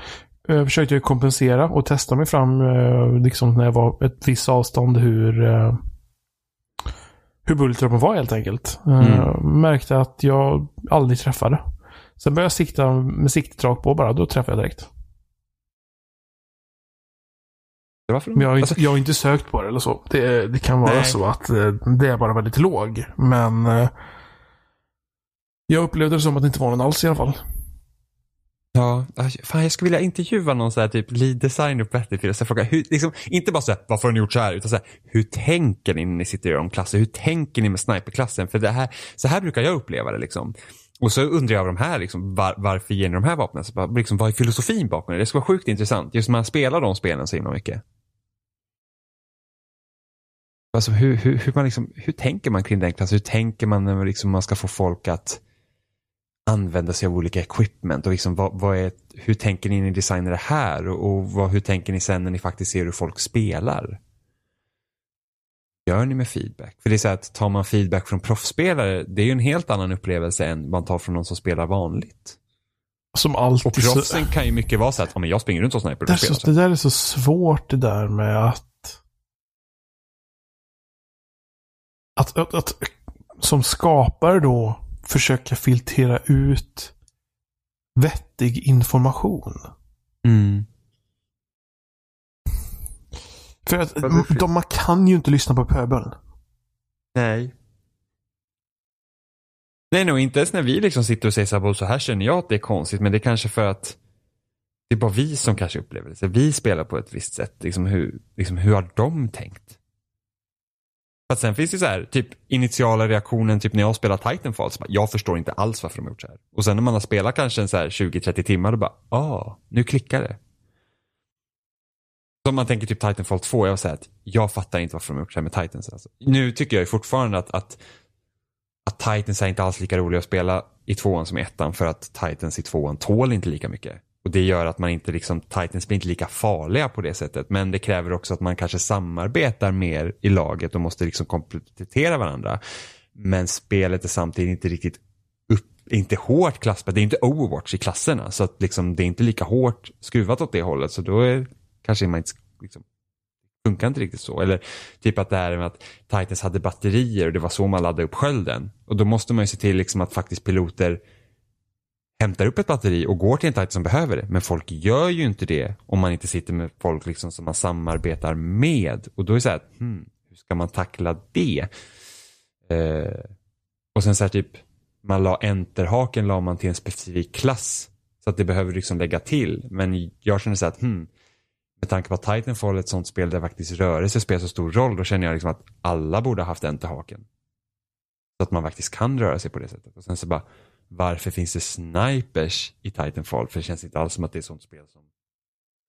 eh, försökte jag kompensera och testa mig fram eh, liksom när jag var ett visst avstånd hur eh, hur bulletdroppen var helt enkelt. Eh, Mm. Märkte att jag aldrig träffade. Sen började jag sikta med siktet rakt på bara. Då träffade jag direkt. Varför Men jag, har inte, alltså, jag har inte sökt på det eller så. Det, det kan vara Nej. så att eh, det är bara väldigt låg. Men eh, jag upplevde det som att det inte var någon alls i alla fall. Ja, fan jag skulle vilja intervjua någon så här typ lead designer på Battlefield och fråga, hur, liksom, inte bara så här, varför har ni gjort så här? Utan så här, hur tänker ni när ni sitter i om klasser? Hur tänker ni med sniperklassen? För det här, så här brukar jag uppleva det liksom. Och så undrar jag av de här, liksom, var, varför ger ni de här vapnen? Så bara, liksom, vad är filosofin bakom det? Det skulle vara sjukt intressant. Just när man spelar de spelen så himla mycket. Alltså hur, hur, hur, man liksom, hur tänker man kring den klassen? Hur tänker man när man, liksom, man ska få folk att använda sig av olika equipment och liksom vad, vad är, hur tänker ni när ni designar det här och, och vad, hur tänker ni sen när ni faktiskt ser hur folk spelar? Gör ni med feedback? För det är så att tar man feedback från proffsspelare, det är ju en helt annan upplevelse än man tar från någon som spelar vanligt. Som Och alltid så, proffsen kan ju mycket vara så att, ja, men jag springer runt som sniper det, och så. det där är så svårt det där med att att, att, att som skapare då försöka filtrera ut vettig information. Mm. För att de, man kan ju inte lyssna på pöbeln. Nej. Nej, nog inte ens när vi liksom sitter och säger så här, så här känner jag att det är konstigt, men det är kanske för att det är bara vi som kanske upplever det. Så vi spelar på ett visst sätt. Liksom hur, liksom hur har de tänkt? För att sen finns det så här, typ initiala reaktionen, typ när jag spelar Titanfall, så bara, jag förstår inte alls varför de har gjort så här. Och sen när man har spelat kanske en så här 20-30 timmar, då bara, ah, nu klickar det. Som man tänker typ Titanfall 2, jag säger att jag fattar inte varför de har gjort så här med Titans. Alltså. Nu tycker jag ju fortfarande att, att, att Titans är inte alls lika roliga att spela i tvåan som i ettan för att Titans i tvåan tål inte lika mycket. Och det gör att man inte liksom, Titans blir inte lika farliga på det sättet. Men det kräver också att man kanske samarbetar mer i laget och måste liksom komplettera varandra. Men spelet är samtidigt inte riktigt upp, inte hårt klassat. Det är inte Overwatch i klasserna. Så att liksom, det är inte lika hårt skruvat åt det hållet. Så då är, kanske man inte liksom, funkar inte riktigt så. Eller typ att det här med att Titans hade batterier och det var så man laddade upp skölden. Och då måste man ju se till liksom att faktiskt piloter hämtar upp ett batteri och går till en Titan som behöver det. Men folk gör ju inte det om man inte sitter med folk liksom som man samarbetar med. Och då är det så här, hmm, hur ska man tackla det? Eh, och sen så här typ, man la enterhaken la man till en specifik klass. Så att det behöver liksom lägga till. Men jag känner så här att, hmm, med tanke på att Titanfall är ett sånt spel där faktiskt rörelse spelar så stor roll, då känner jag liksom att alla borde ha haft enterhaken. Så att man faktiskt kan röra sig på det sättet. Och sen så bara, varför finns det snipers i Titanfall? För det känns inte alls som att det är sånt spel som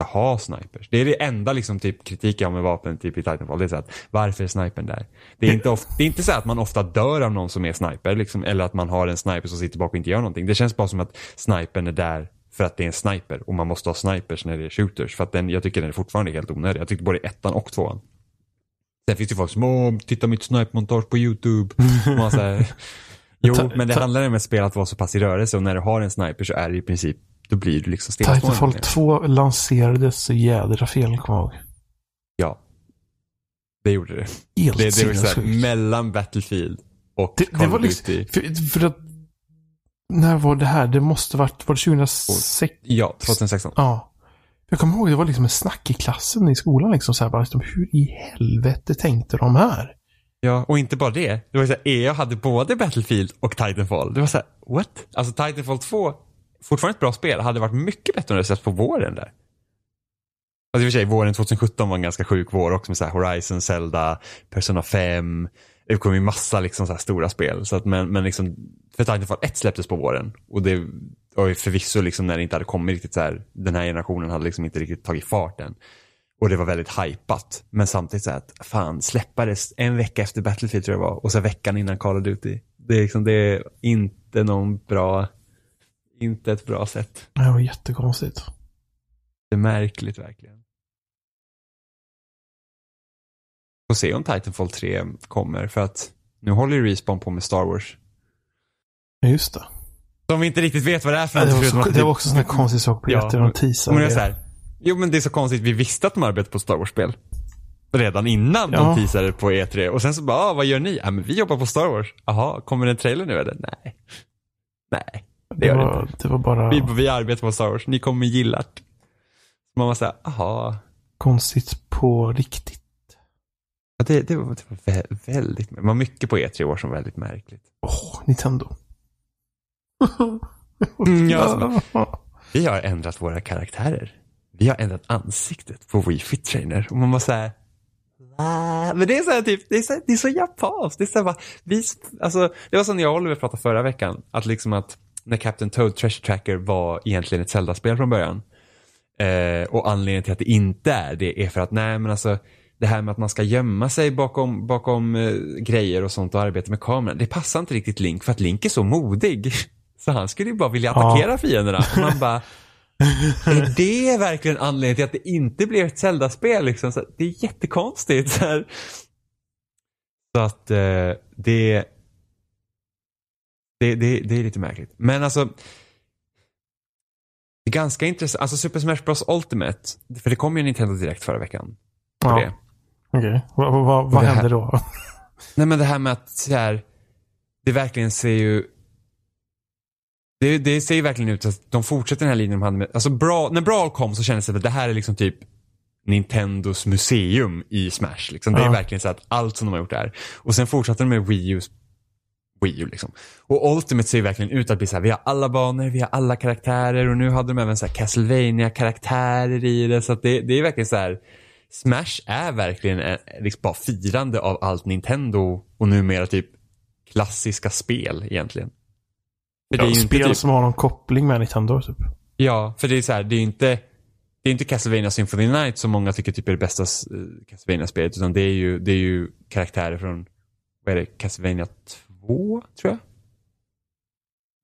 ska ha snipers. Det är det enda liksom typ kritik jag har med vapen typ i Titanfall. Det är så att varför är snipern där? Det är inte, det är inte så att man ofta dör av någon som är sniper liksom, eller att man har en sniper som sitter bak och inte gör någonting. Det känns bara som att snipern är där för att det är en sniper och man måste ha snipers när det är shooters. För att den, jag tycker den är fortfarande helt onödig. Jag tyckte både ettan och tvåan. Sen finns det folk som, åh, titta mitt snipermontage på YouTube. Man så här, jo, Ta- men det ta- handlar om ett spel att vara så pass i rörelse och när du har en sniper så är det i princip, då blir du liksom stillastående. Titanfall 2 lanserades så jädra fel, kommer jag ihåg. Ja. Det gjorde det. Helt Det, det var så här, sinnessjukt. mellan Battlefield och Det, Call det var liksom, Duty. för, för att, när var det här? Det måste varit, var det 2006? Ja, 2016. Ja. Jag kommer ihåg, det var liksom en snack i klassen i skolan liksom så här, bara, liksom, hur i helvete tänkte de här? Ja, och inte bara det. Det var så här, EA hade både Battlefield och Titanfall. Det var så här, what? Alltså Titanfall 2, fortfarande ett bra spel, hade varit mycket bättre om det släppts på våren där. Alltså i och för sig, våren 2017 var en ganska sjuk vår också med så här Horizon, Zelda, Persona 5. Det kom ju massa liksom så här stora spel. Så att, men, men liksom, för Titanfall 1 släpptes på våren. Och det var ju förvisso liksom när det inte hade kommit riktigt så här, den här generationen hade liksom inte riktigt tagit fart än. Och det var väldigt hypat. Men samtidigt så att fan släppades en vecka efter Battlefield tror jag det var. Och så veckan innan Call of Duty. Det är liksom, det är inte någon bra, inte ett bra sätt. Det var jättekonstigt. Det är märkligt verkligen. Får se om Titanfall 3 kommer för att nu håller ju Respawn på med Star Wars. Just det. Som vi inte riktigt vet vad det är för Ja, det, var så, det var också en sån här konstig sak på Ja. Men det är så här, jo men det är så konstigt, vi visste att de arbetade på Star Wars-spel. Redan innan Ja. de teasade på E3 och sen så bara, ah, vad gör ni? Ja men vi jobbar på Star Wars. Jaha, kommer det en trailer nu eller? Nej. Nej, det det, gör det var, inte. det var bara Vi, vi arbetar på Star Wars, ni kommer gilla det. Man var såhär, aha. konstigt på riktigt. Ja, det, det, var, det var vä- väldigt, det var mycket på E3 år som var väldigt märkligt. Åh, Nintendo. Mm, ja, Vi har ändrat våra karaktärer. Vi har ändrat ansiktet på Wii Fit Trainer. Och man var så här, "Va?" Men det är så här typ, det är så, det är så japanskt. Det är så här bara, vi, alltså, det var som när jag och Oliver pratade förra veckan. Att liksom att när Captain Toad Treasure Tracker var egentligen ett Zelda-spel från början. Eh, och anledningen till att det inte är det är för att nej men alltså det här med att man ska gömma sig bakom, bakom eh, grejer och sånt och arbeta med kameran. Det passar inte riktigt Link för att Link är så modig. Så han skulle ju bara vilja attackera fienderna. Och man bara, är det verkligen anledningen till att det inte blev ett Zelda-spel? Liksom? Så det är jättekonstigt. Så, här. så att eh, det, det, det, det är lite märkligt. Men alltså, det är ganska intressant. Alltså Super Smash Bros Ultimate, för det kom ju Nintendo Direkt förra veckan. På Ja. Okej, vad, vad, hände då? Nej men det här med att så här, det verkligen ser ju det, det ser ju verkligen ut att de fortsätter den här linjen de hade med, alltså Brawl, när Brawl kom så kändes det att det här är liksom typ Nintendos museum i Smash. Liksom. Det är Ja. verkligen så att allt som de har gjort där. Och sen fortsatte de med Wii U. Wii U liksom. Och Ultimate ser ju verkligen ut att bli så här, vi har alla banor, vi har alla karaktärer och nu hade de även så här castlevania karaktärer i det. Så att det, det är verkligen så här, Smash är verkligen eh, liksom bara firande av allt Nintendo och numera typ klassiska spel egentligen. För Ja, spel typ, som har någon koppling med Nintendo typ. Ja, för det är så här, det är inte det är inte Castlevania Symphony Night som många tycker typ är det bästa uh, Castlevania-spelet utan det är, ju, det är ju karaktärer från, vad är det, Castlevania 2 tror jag?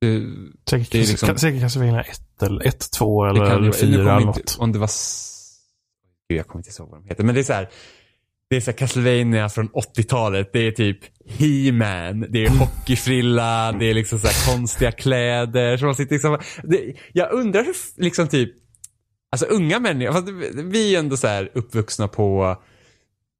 Det, Säkert, Det är liksom- säkert Castlevania 1 eller 1, 2 det eller, kan, eller jag, 4 jag eller något. om det var, jag kommer inte ihåg vad de heter, men det är så här, det är så Castlevania från 80-talet. Det är typ He-Man, det är hockeyfrilla, det är liksom så konstiga kläder. Så man sitter liksom, det, jag undrar hur liksom typ, alltså unga människor, vi är ändå så här uppvuxna på,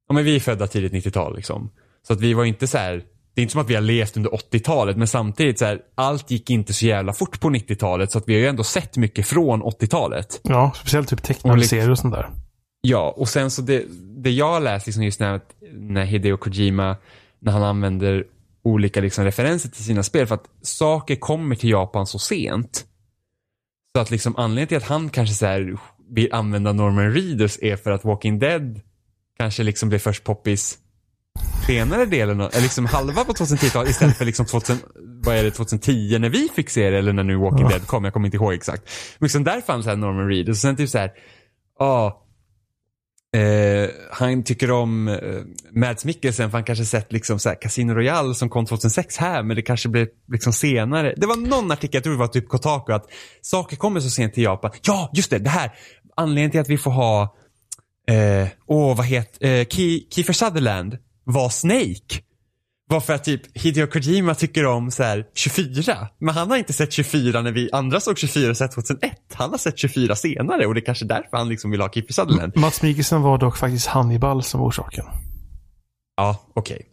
ja men vi är födda tidigt 90-tal liksom. Så att vi var inte så här, det är inte som att vi har levt under 80-talet men samtidigt så här, allt gick inte så jävla fort på 90-talet så att vi har ju ändå sett mycket från 80-talet. Ja, speciellt typ tecknade Och lite- serier och sånt där. Ja, och sen så det, det jag har läst liksom just när, när Hideo Kojima, när han använder olika liksom referenser till sina spel för att saker kommer till Japan så sent. Så att liksom anledningen till att han kanske så här vill använda Norman Reedus är för att Walking Dead kanske liksom blev först poppis senare delen, av- eller liksom halva på 2010-talet istället för liksom 2000, vad är det, 2010 när vi fick se det eller när nu Walking Ja. Dead kom, jag kommer inte ihåg exakt. Men liksom där fanns här Norman Reedus och sen typ så här, ja, Eh, han tycker om eh, Mads Mikkelsen för han kanske sett liksom så här Casino Royale som kom 2006 här men det kanske blev liksom senare. Det var någon artikel, jag tror det var typ Kotaku, att saker kommer så sent till Japan. Ja, just det, det här. Anledningen till att vi får ha, eh, åh vad heter, eh, Kiefer Sutherland var Snake. Var för att typ Hideo Kojima tycker om så här 24. Men han har inte sett 24 när vi andra såg 24 sett 2001. Han har sett 24 senare och det är kanske därför han liksom vill ha Kiefer Sutherland. Mats Mikkelsen var dock faktiskt Hannibal som var orsaken. Ja, okej.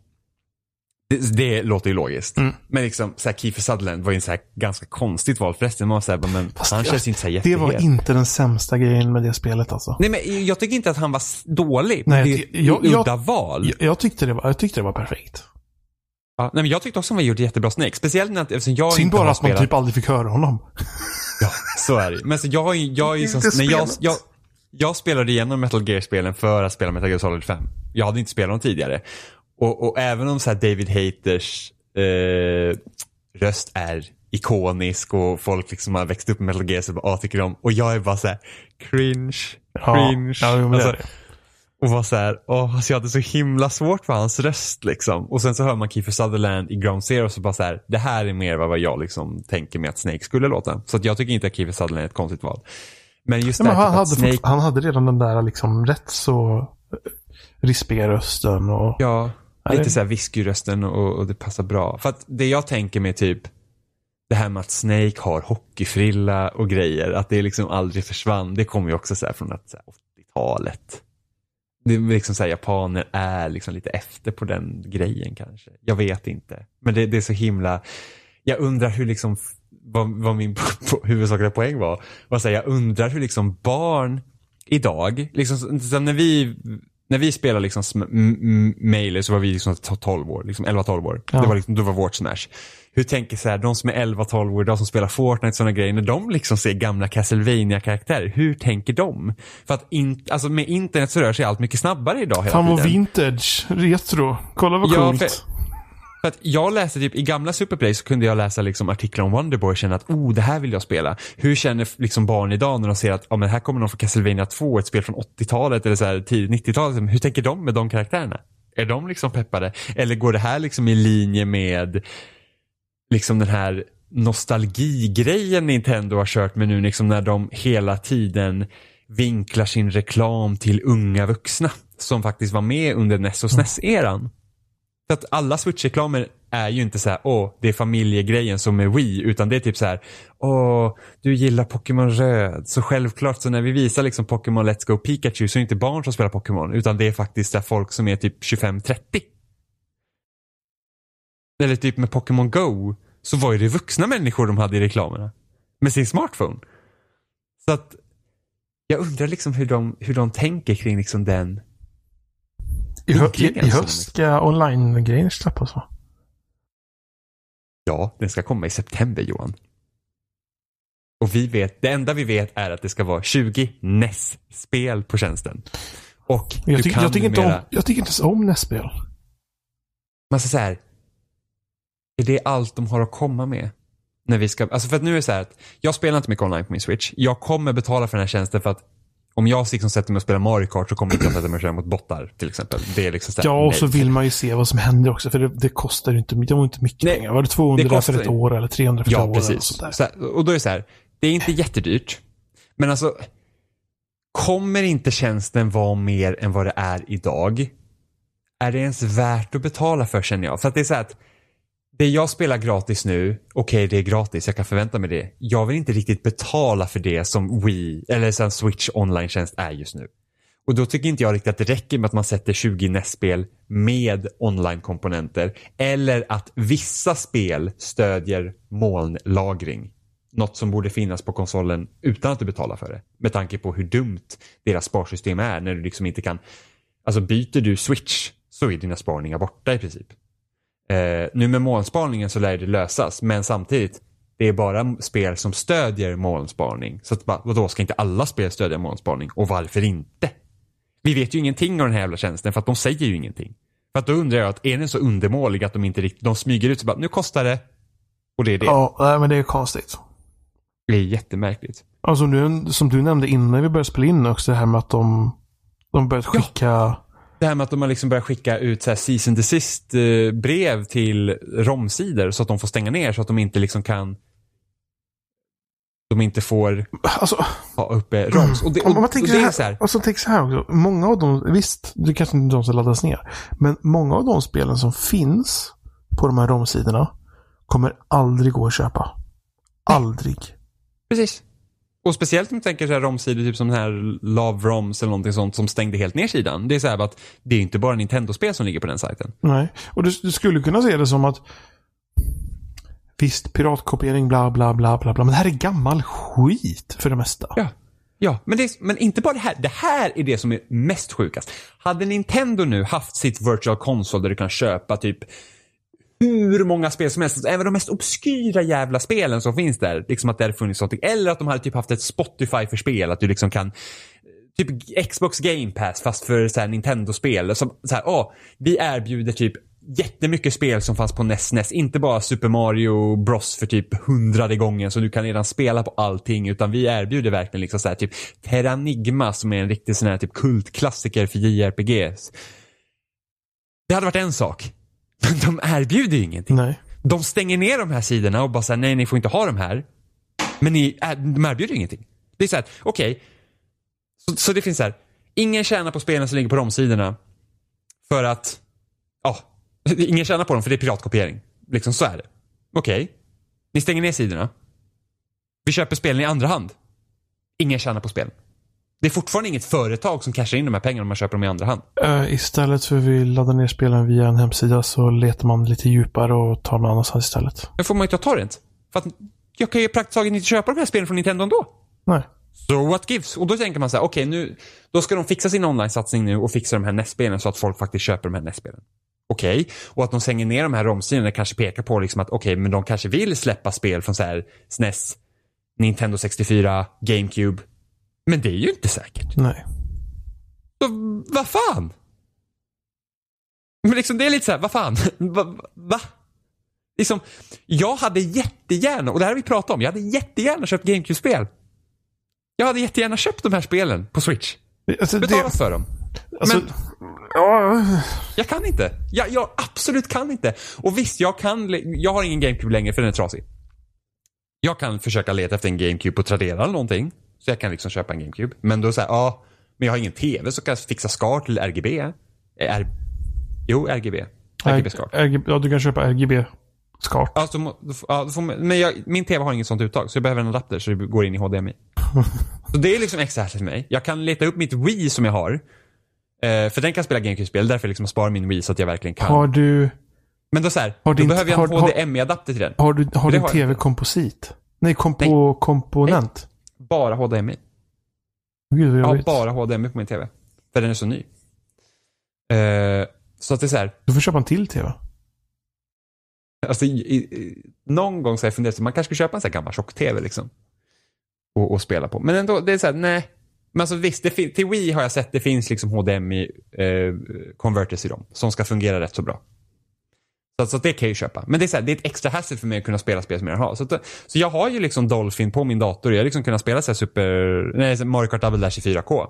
Det, det låter ju logiskt. Mm. Men liksom, så här, Kiefer Sutherland var ju en så här ganska konstigt val förresten. Man var så här, men Fast han känns ju inte så här Det var inte den sämsta grejen med det spelet alltså. Nej men jag tycker inte att han var dålig. Nej, det är jag- udda val. Jag, jag, tyckte det var, jag tyckte det var perfekt. Ja, nej, men jag tyckte också att han gjort jättebra Snake. Speciellt när, eftersom jag Synd inte bara har att man spelat. typ aldrig fick höra honom. Ja, så är det Men så jag, jag, ju som, när jag, jag, jag spelade igenom Metal Gear-spelen för att spela Metal Gear Solid 5. Jag hade inte spelat dem tidigare. Och, och även om så här David Haters eh, röst är ikonisk och folk liksom har växt upp med Metal Gear så bara, ah, tycker de. Och jag är bara så här cringe, cringe. Ja, är alltså. Och var så här, åh, alltså jag hade så himla svårt för hans röst liksom. Och sen så hör man Kiefer Sutherland i Ground Zero så bara så här, det här är mer vad jag liksom tänker mig att Snake skulle låta. Så att jag tycker inte att Kiefer Sutherland är ett konstigt val. Men just Ja, det men han, typ hade Snake, han hade redan den där liksom rätt så eh, rispiga rösten och... ja, lite så här whiskyrösten och, och det passar bra. För att det jag tänker med typ det här med att Snake har hockeyfrilla och grejer, att det liksom aldrig försvann, det kommer ju också så från att så här 80-talet. Det är liksom så här, japaner är liksom lite efter på den grejen kanske. Jag vet inte. Men det, det är så himla, jag undrar hur liksom, vad, vad min po- po- huvudsakliga poäng var. var så här, jag undrar hur liksom barn idag, liksom som när vi när vi spelade liksom sm- m- m- Melee så var vi liksom t- 12 år, liksom 11-12 år. Ja. Det var liksom, då var vårt Smash. Hur tänker så här, de som är 11-12 år, de som spelar Fortnite sådana grejer, när de liksom ser gamla castlevania karaktärer hur tänker de? För att in, alltså med internet så rör sig allt mycket snabbare idag hela Fan vad vintage. Retro. Kolla vad Ja, coolt. för- För att jag läste typ, i gamla Superplay så kunde jag läsa liksom artiklar om Wonderboy och känna att oh, det här vill jag spela. Hur känner liksom barn idag när de ser att oh, men här kommer någon från Castlevania 2, ett spel från 80-talet eller så här tidigt 90-talet. Hur tänker de med de karaktärerna? Är de liksom peppade? Eller går det här liksom i linje med liksom den här nostalgigrejen Nintendo har kört med nu, liksom när de hela tiden vinklar sin reklam till unga vuxna som faktiskt var med under NES och SNES-eran. För att alla Switch-reklamer är ju inte så här, åh, det är familjegrejen som är Wii, utan det är typ så här, åh, du gillar Pokémon röd, så självklart så när vi visar liksom Pokémon Let's Go Pikachu så är det inte barn som spelar Pokémon, utan det är faktiskt där folk som är typ 25-30. Eller typ med Pokémon Go, så var ju det vuxna människor de hade i reklamerna. Med sin smartphone. Så att, jag undrar liksom hur de, hur de tänker kring liksom den i, hö- i, som höst ska online-grejer släppas va? Ja, den ska komma i september Johan. Och vi vet, det enda vi vet är att det ska vara 20 NES-spel på tjänsten. Och Jag, du kan jag, tycker inte om, numera, jag tycker inte om NES-spel. man ska säga här, är det allt de har att komma med? När vi ska, alltså för att nu är det så här att jag spelar inte mycket online på min switch. Jag kommer betala för den här tjänsten för att om jag liksom sätter mig och spelar Mario Kart så kommer inte jag sätta mig och köra mot bottar till exempel. Det är liksom så här, Ja, och nej. så vill man ju se vad som händer också. För det, det kostar ju inte, det var inte mycket Nej, pengar. Var det 200 det kostar för ett år eller 300 för ett Ja, år? Eller precis. där. Så här, och då är det så här, det är inte jättedyrt. Men alltså, kommer inte tjänsten vara mer än vad det är idag? Är det ens värt att betala för känner jag? För att det är så här att det jag spelar gratis nu, okej det är gratis, jag kan förvänta mig det. Jag vill inte riktigt betala för det som Wii, eller som Switch online-tjänst är just nu. Och då tycker inte jag riktigt att det räcker med att man sätter 20 NES-spel med online-komponenter. Eller att vissa spel stödjer molnlagring. Något som borde finnas på konsolen utan att du betalar för det. Med tanke på hur dumt deras sparsystem är när du liksom inte kan... Alltså byter du switch så är dina sparningar borta i princip. Eh, nu med molnsparningen så lär det lösas men samtidigt det är bara spel som stödjer molnsparning. Så att, vadå, ska inte alla spel stödja molnsparning? Och varför inte? Vi vet ju ingenting om den här jävla tjänsten för att de säger ju ingenting. För att då undrar jag att är den så undermålig att de inte riktigt, de smyger ut så bara, nu kostar det. Och det är det. Ja, nej, men det är konstigt. Det är jättemärkligt. Alltså nu, som du nämnde innan vi började spela in också, det här med att de, de börjat skicka... Det här med att de har liksom börjat skicka ut så här cease and desist eh, brev till romsidor så att de får stänga ner så att de inte liksom kan de inte får Alltså, ha uppe roms. Och det, och, om man och tänker det så är här, så här, alltså, tänk så här också. Många av dem, visst, det kanske inte är de som laddas ner. Men många av de spelen som finns på de här romsidorna kommer aldrig gå att köpa. Aldrig. Precis. Och speciellt om du tänker så här romsidor typ som den här Love Roms eller någonting sånt som stängde helt ner sidan. Det är så här att det är inte bara Nintendo-spel som ligger på den sajten. Nej. Och du, du skulle kunna se det som att Visst, piratkopiering, bla bla bla bla bla. Men det här är gammal skit för det mesta. Ja. Ja, men, det är, men inte bara det här. Det här är det som är mest sjukast. Hade Nintendo nu haft sitt virtual console där du kan köpa typ hur många spel som helst, även de mest obskyra jävla spelen som finns där, liksom att det hade funnits någonting. Eller att de hade typ haft ett Spotify för spel, att du liksom kan typ Xbox Game Pass fast för så här Nintendo-spel. Som så här, åh, vi erbjuder typ jättemycket spel som fanns på NES, NES. Inte bara Super Mario Bros för typ hundrade gången så du kan redan spela på allting utan vi erbjuder verkligen liksom så här typ Terranigma som är en riktig sån här typ kultklassiker för JRPGs. Det hade varit en sak. Men de erbjuder ju ingenting. Nej. De stänger ner de här sidorna och bara säger nej ni får inte ha de här. Men ni, de erbjuder ingenting. Det är så här, okej. Så, så det finns så här, ingen tjänar på spelen som ligger på de sidorna För att, ja, ingen tjänar på dem för det är piratkopiering. Liksom så är det. Okej. Ni stänger ner sidorna. Vi köper spelen i andra hand. Ingen tjänar på spelen. Det är fortfarande inget företag som cashar in de här pengarna om man köper dem i andra hand. Uh, istället för att vi laddar ner spelen via en hemsida så letar man lite djupare och tar någon annanstans istället. Men får man ju ta torrent. För att jag kan ju praktiskt taget inte köpa de här spelen från Nintendo ändå. Nej. So what gives? Och då tänker man så här, okej nu, då ska de fixa sin online-satsning nu och fixa de här NES-spelen så att folk faktiskt köper de här NES-spelen. Okej, och att de stänger ner de här romsidorna kanske pekar på liksom att okej, men de kanske vill släppa spel från så här SNES, Nintendo 64, GameCube. Men det är ju inte säkert. Nej. Så vad fan? Men liksom det är lite så här, vad fan? Va? va? Liksom, jag hade jättegärna, och det här har vi pratat om, jag hade jättegärna köpt GameCube-spel. Jag hade jättegärna köpt de här spelen på Switch. Alltså, Betalat för dem. alltså, Men ja, jag kan inte. Jag, jag absolut kan inte. Och visst, jag kan, jag har ingen GameCube längre för den är trasig. Jag kan försöka leta efter en GameCube på Tradera eller någonting. Så jag kan liksom köpa en GameCube. Men då säger ja, men jag har ingen TV så kan jag fixa SCAR till RGB. Eh, R, jo, RGB. RGB SCAR. RGB, ja, du kan köpa. Alltså, då får- ja, då får, man- men jag, min TV har inget sånt uttag så jag behöver en adapter så det går in i HDMI. så det är liksom extra för mig. Jag kan leta upp mitt Wii som jag har. Eh, för den kan spela GameCube-spel, därför liksom sparar min Wii så att jag verkligen kan. Har du, Men då så här, Har då din- behöver jag en HDMI-adapter till den. har du, har din jag tv komposit? Nej, kompo, komponent. Bara HDMI. Gud Jag har bara HDMI på min TV. För den är så ny. Eh, så att det är så här, Du får köpa en till tv. alltså, i, i, någon gång så har jag funderat, man kanske skulle köpa en sån här gammal tjock-TV liksom. Och, och spela på. Men ändå, det är så här, nej. Men alltså visst, det, till Wii har jag sett det finns liksom HDMI eh, converters i dem. Som ska fungera rätt så bra. Så, så det kan jag ju köpa. Men det är, så här, det är ett extra hassle för mig att kunna spela spel som jag har. Så, att, så jag har ju liksom Dolphin på min dator. Jag har liksom kunnat spela så här super, nej, Mario Kart Double Dash i 4K.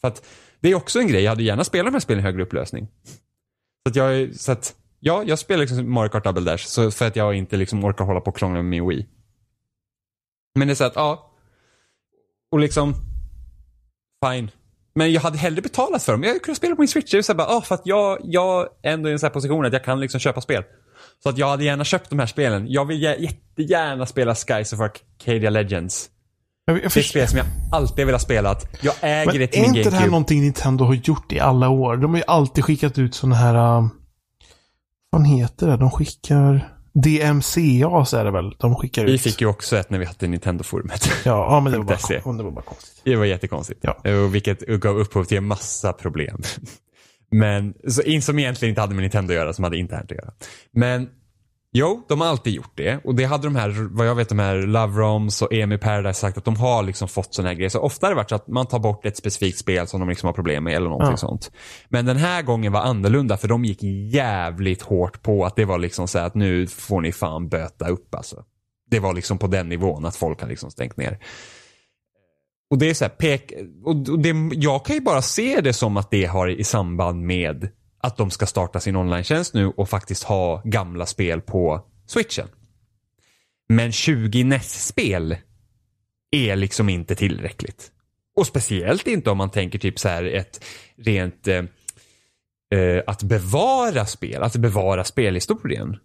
För att det är också en grej, jag hade gärna spelat de här spelen i högre upplösning. Så att jag, är- så att, ja, jag spelar liksom Mario Kart Double Dash så för att jag inte liksom orkar hålla på och krångla med min Wii. Men det är så att, ja. Och liksom, fine. Men jag hade hellre betalat för dem. Jag kunnat spela på min Switch. Jag är bara, ah, för att jag, jag är ändå i en sån här position att jag kan liksom köpa spel. Så att jag hade gärna köpt de här spelen. Jag vill jä- jättegärna spela Skies of Arcadia Legends. Jag, jag Det är ett spel som jag alltid har velat spela. Jag äger men det är till min inte det här GameCube. någonting Nintendo har gjort i alla år? De har ju alltid skickat ut såna här... Uh, vad heter det? De skickar... DMCA så är det väl? De skickar ut. Vi fick ju också ett när vi hade Nintendo-forumet. Ja, ja men det var, bara, det var bara konstigt. Det var jättekonstigt. Ja. Och vilket gav upphov till en massa problem. Men, så, som egentligen inte hade med Nintendo att göra, som hade internt att göra. Men, jo, de har alltid gjort det. Och det hade de här, vad jag vet, de här Love Roms och EMI Paradise sagt att de har liksom fått sådana här grejer. Så ofta har det varit så att man tar bort ett specifikt spel som de liksom har problem med eller någonting Ja. sånt. Men den här gången var annorlunda för de gick jävligt hårt på att det var liksom så att nu får ni fan böta upp alltså. Det var liksom på den nivån att folk har liksom stängt ner. Och det är så här, pek, och det, jag kan ju bara se det som att det har i samband med att de ska starta sin online nu och faktiskt ha gamla spel på switchen. Men 20 NES-spel är liksom inte tillräckligt. Och speciellt inte om man tänker typ så här ett rent eh, eh, att bevara spel, att bevara spelhistorien.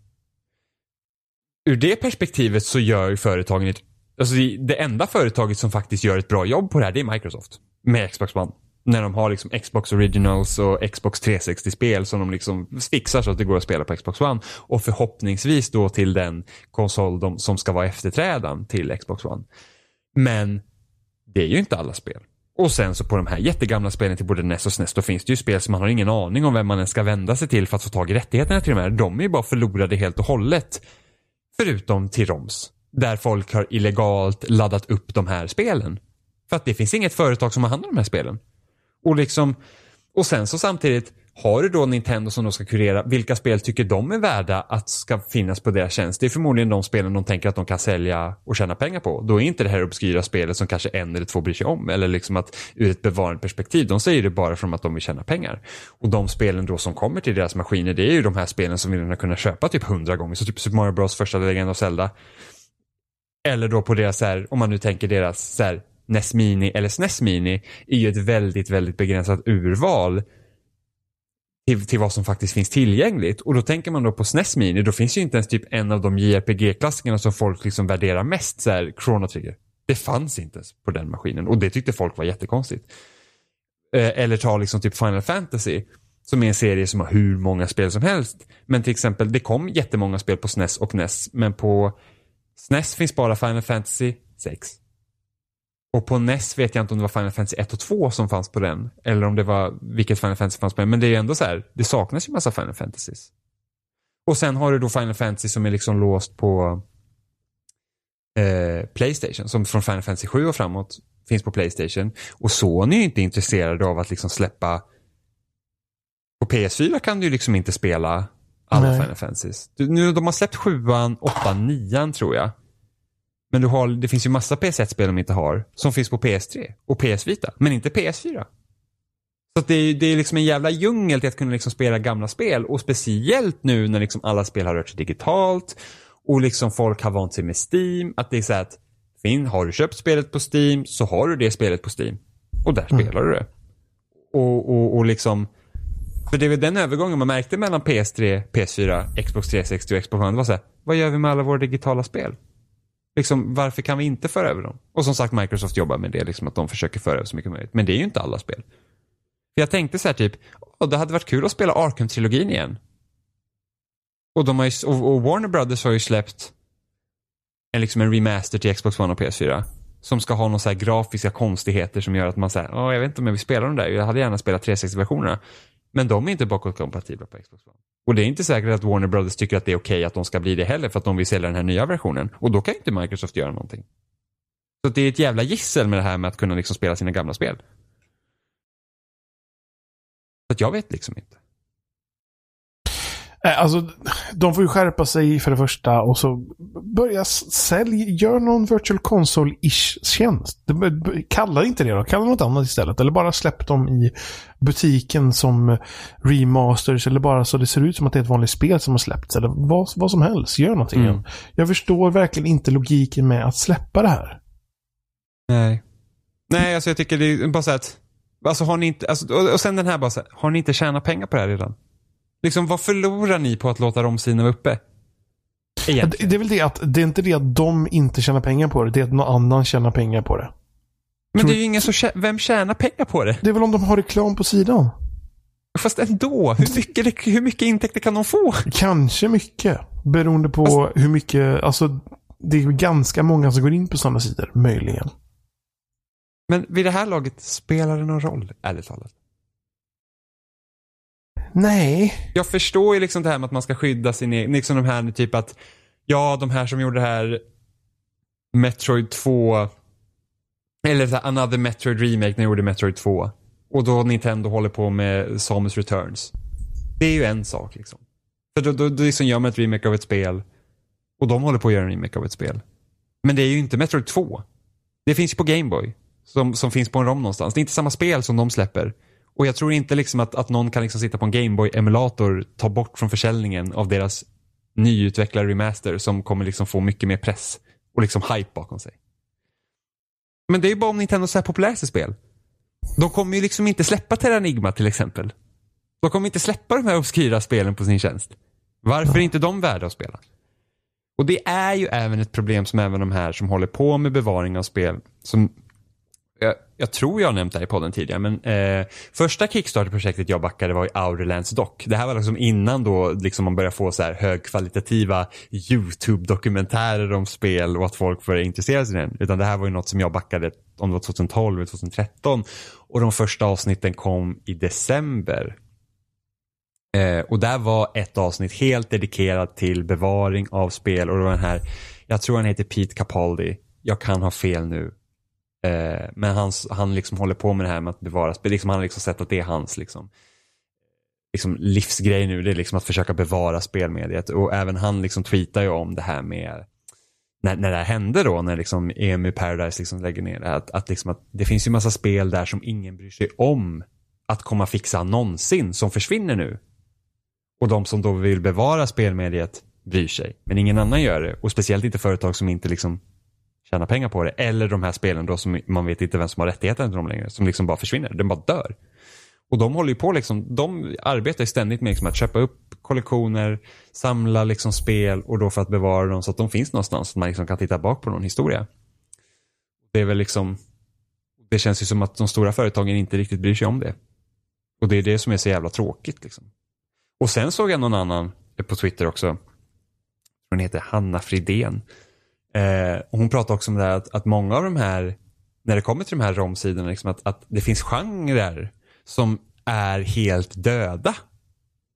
Ur det perspektivet så gör ju företagen ett Alltså det, det enda företaget som faktiskt gör ett bra jobb på det här det är Microsoft. Med Xbox One. När de har liksom Xbox Originals och Xbox 360-spel som de liksom fixar så att det går att spela på Xbox One. Och förhoppningsvis då till den konsol de, som ska vara efterträdaren till Xbox One. Men det är ju inte alla spel. Och sen så på de här jättegamla spelen till både NES och SNES då finns det ju spel som man har ingen aning om vem man ens ska vända sig till för att få tag i rättigheterna till de här. De är ju bara förlorade helt och hållet. Förutom till ROMs. Där folk har illegalt laddat upp de här spelen. För att det finns inget företag som har hand om de här spelen. Och liksom, och sen så samtidigt har du då Nintendo som då ska kurera, vilka spel tycker de är värda att ska finnas på deras tjänst? Det är förmodligen de spelen de tänker att de kan sälja och tjäna pengar på. Då är inte det här obskyra spelet som kanske en eller två bryr sig om. Eller liksom att ur ett bevarande perspektiv, de säger det bara från att de vill tjäna pengar. Och de spelen då som kommer till deras maskiner, det är ju de här spelen som vill kunna köpa typ hundra gånger. Så typ Super Mario Bros, första Legend of Zelda. Eller då på deras, här, om man nu tänker deras så här, NES Mini eller SNES Mini, är ju ett väldigt, väldigt begränsat urval till, till vad som faktiskt finns tillgängligt. Och då tänker man då på SNES Mini, då finns ju inte ens typ en av de JRPG-klassikerna som folk liksom värderar mest, så här, Chrono Trigger. Det fanns inte ens på den maskinen och det tyckte folk var jättekonstigt. Eh, eller ta liksom typ Final Fantasy, som är en serie som har hur många spel som helst. Men till exempel, det kom jättemånga spel på SNES och NES, men på SNES finns bara Final Fantasy 6. Och på NES vet jag inte om det var Final Fantasy 1 och 2 som fanns på den. Eller om det var vilket Final Fantasy fanns på den. Men det är ju ändå så här, det saknas ju massa Final Fantasies. Och sen har du då Final Fantasy som är liksom låst på eh, Playstation. Som från Final Fantasy 7 och framåt finns på Playstation. Och Sony är inte intresserade av att liksom släppa på PS4 kan du ju liksom inte spela alla Nej. Final Fantasies. Du, nu, de har släppt sjuan, åttan, nian tror jag. Men du har, det finns ju massa PS1-spel de inte har. Som finns på PS3 och PS Vita. Men inte PS4. Så det, är, det är liksom en jävla djungel till att kunna liksom spela gamla spel. Och speciellt nu när liksom alla spel har rört sig digitalt. Och liksom folk har vant sig med Steam. Att det är så att, fin, har du köpt spelet på Steam så har du det spelet på Steam. Och där spelar du det. Och, och, och liksom för det är väl den övergången man märkte mellan PS3, PS4, Xbox 360 och Xbox One. Det var så här, vad gör vi med alla våra digitala spel? Liksom, varför kan vi inte föra över dem? Och som sagt, Microsoft jobbar med det, liksom att de försöker föra över så mycket som möjligt. Men det är ju inte alla spel. För jag tänkte så här typ, oh, det hade varit kul att spela Arkham-trilogin igen. Och, de har ju, och, och Warner Brothers har ju släppt en, liksom en remaster till Xbox One och PS4. Som ska ha några så här grafiska konstigheter som gör att man säger, oh, jag vet inte om jag vill spela de där, jag hade gärna spelat 360-versionerna. Men de är inte bakåtkompatibla på Xbox One. Och det är inte säkert att Warner Brothers tycker att det är okej att de ska bli det heller för att de vill sälja den här nya versionen. Och då kan inte Microsoft göra någonting. Så det är ett jävla gissel med det här med att kunna liksom spela sina gamla spel. Så att jag vet liksom inte. Nej, Alltså, de får ju skärpa sig för det första och så börja s- sälj, gör någon virtual console-ish tjänst. Kalla inte det då, kalla något annat istället. Eller bara släpp dem i butiken som remasters eller bara så det ser ut som att det är ett vanligt spel som har släppts. Eller vad, vad som helst, gör någonting. Mm. Jag förstår verkligen inte logiken med att släppa det här. Nej. Nej, alltså jag tycker det är bara så att, alltså har ni inte, alltså, och, och sen den här bara så här, har ni inte tjänat pengar på det här redan? Liksom vad förlorar ni på att låta sidorna vara uppe? Det, Egentligen. det är väl det att det är inte det att de inte tjänar pengar på det, det är att någon annan tjänar pengar på det. Men det är ju ingen som, tjä- vem tjänar pengar på det? Det är väl om de har reklam på sidan. Fast ändå, hur mycket, hur mycket intäkter kan de få? Kanske mycket. Beroende på hur mycket, alltså det är ganska många som går in på sådana sidor, möjligen. Men vid det här laget, spelar det någon roll, ärligt talat? Nej. Jag förstår ju liksom det här med att man ska skydda sin egen, liksom de här typ att, ja de här som gjorde det här Metroid 2, eller så här, Another Metroid Remake när de gjorde Metroid 2. Och då Nintendo håller på med Samus Returns. Det är ju en sak liksom. För då, då, då liksom gör man ett remake av ett spel och de håller på att göra en remake av ett spel. Men det är ju inte Metroid 2. Det finns ju på Gameboy. Som, som finns på en ROM någonstans. Det är inte samma spel som de släpper. Och jag tror inte liksom att, att någon kan liksom sitta på en Gameboy-emulator, ta bort från försäljningen av deras nyutvecklade remaster som kommer liksom få mycket mer press och liksom hype bakom sig. Men det är ju bara om Nintendo så här populäraste spel. De kommer ju liksom inte släppa Terranigma till exempel. De kommer inte släppa de här obskyra spelen på sin tjänst. Varför är inte de värda att spela? Och det är ju även ett problem som även de här som håller på med bevaring av spel, som jag, tror jag har nämnt det här i podden tidigare, men eh, första Kickstarter-projektet jag backade var i Outerlands Dock. Det här var liksom innan då liksom man började få så här högkvalitativa YouTube-dokumentärer om spel och att folk började intressera sig i den. Utan det här var ju något som jag backade om det var 2012 eller 2013. Och de första avsnitten kom i december. Eh, och där var ett avsnitt helt dedikerat till bevaring av spel och det var den här, jag tror han heter Pete Capaldi, jag kan ha fel nu. Eh, men han, han liksom håller på med det här med att bevara spel, liksom han har liksom sett att det är hans liksom, liksom livsgrej nu, det är liksom att försöka bevara spelmediet och även han liksom tweetar ju om det här med när, när det här hände då, när liksom EMU Paradise liksom lägger ner det, att, att, liksom att det finns ju massa spel där som ingen bryr sig om att komma fixa någonsin som försvinner nu. Och de som då vill bevara spelmediet bryr sig. Men ingen annan gör det. Och speciellt inte företag som inte liksom tjäna pengar på det. Eller de här spelen då som man vet inte vem som har rättigheten till dem längre. Som liksom bara försvinner. Den bara dör. Och de håller ju på liksom, de arbetar ju ständigt med liksom att köpa upp kollektioner, samla liksom spel och då för att bevara dem så att de finns någonstans. Så att man liksom kan titta bak på någon historia. Det är väl liksom, det känns ju som att de stora företagen inte riktigt bryr sig om det. Och det är det som är så jävla tråkigt liksom. Och sen såg jag någon annan på Twitter också. Hon heter Hanna Fridén. Eh, och hon pratade också om det här att, att många av de här när det kommer till de här romsidorna, liksom att, att det finns genrer som är helt döda.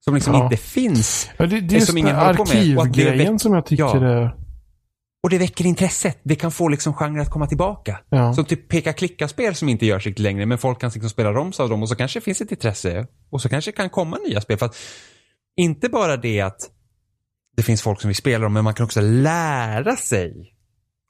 Som liksom Ja. inte finns. Ja, det, det är just som ingen håller på med. Och att det arkivgrejen som jag tycker Ja. är... Och det väcker intresset. Det kan få liksom genrer att komma tillbaka. Ja. Som typ peka-klicka-spel som inte görs riktigt längre, men folk kan liksom spela roms av dem och så kanske det finns ett intresse. Och så kanske det kan komma nya spel. För att inte bara det att det finns folk som vill spela dem, men man kan också lära sig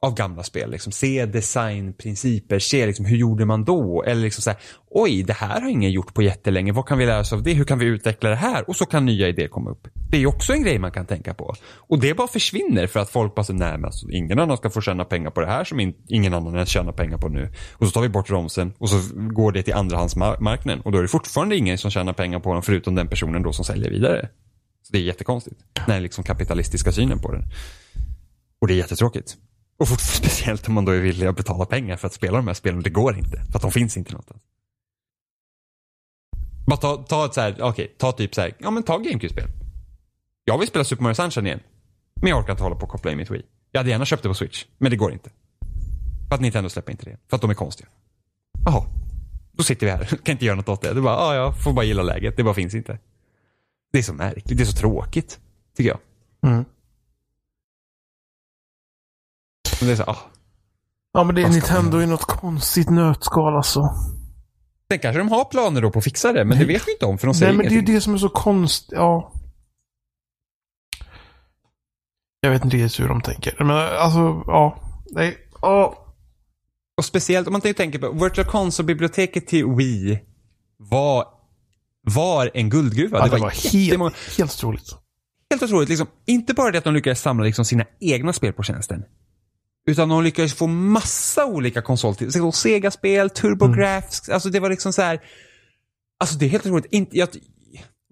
av gamla spel. Liksom. Se designprinciper, se liksom, hur gjorde man då? Eller liksom så här, oj, det här har ingen gjort på jättelänge. Vad kan vi lära oss av det? Hur kan vi utveckla det här? Och så kan nya idéer komma upp. Det är ju också en grej man kan tänka på. Och det bara försvinner för att folk bara säger, nej men alltså, ingen annan ska få tjäna pengar på det här som in, ingen annan ens tjänar pengar på nu. Och så tar vi bort romsen och så går det till andrahandsmarknaden. Och då är det fortfarande ingen som tjänar pengar på den förutom den personen då som säljer vidare. Så det är jättekonstigt. Den här liksom kapitalistiska synen på den. Och det är jättetråkigt. Och speciellt om man då är villig att betala pengar för att spela de här spelen. Det går inte. För att de finns inte någonstans. Bara ta, ta ett så här, okej, ta typ så här, ja men ta GameCube-spel. Jag vill spela Super Mario Sunshine igen. Men jag orkar inte hålla på och koppla in mitt Wii. Jag hade gärna köpt det på Switch, men det går inte. För att Nintendo släpper inte det. För att de är konstiga. Jaha. Då sitter vi här, kan inte göra något åt det. Det bara, ja, jag får bara gilla läget. Det bara finns inte. Det är så märkligt, det är så tråkigt. Tycker jag. Mm. Men det är så, ah. Ja, men det är Nintendo i något konstigt nötskal alltså. Sen kanske de har planer då på att fixa det, men det vet vi inte om för de säger Nej, men det är ju ingenting. det som är så konstigt. Ja. Jag vet inte riktigt hur de tänker. Men alltså, ja. Nej. Ja. Och speciellt om man tänker på Virtual Console-biblioteket till Wii var, var en guldgruva. Ja, det var jättemånga- helt, helt otroligt. helt otroligt. Liksom, inte bara det att de lyckades samla liksom sina egna spel på tjänsten. Utan de lyckades få massa olika konsoler. Så Sega-spel, TurboGrafx. Alltså det var liksom så här. Alltså det är helt otroligt. Inte, jag,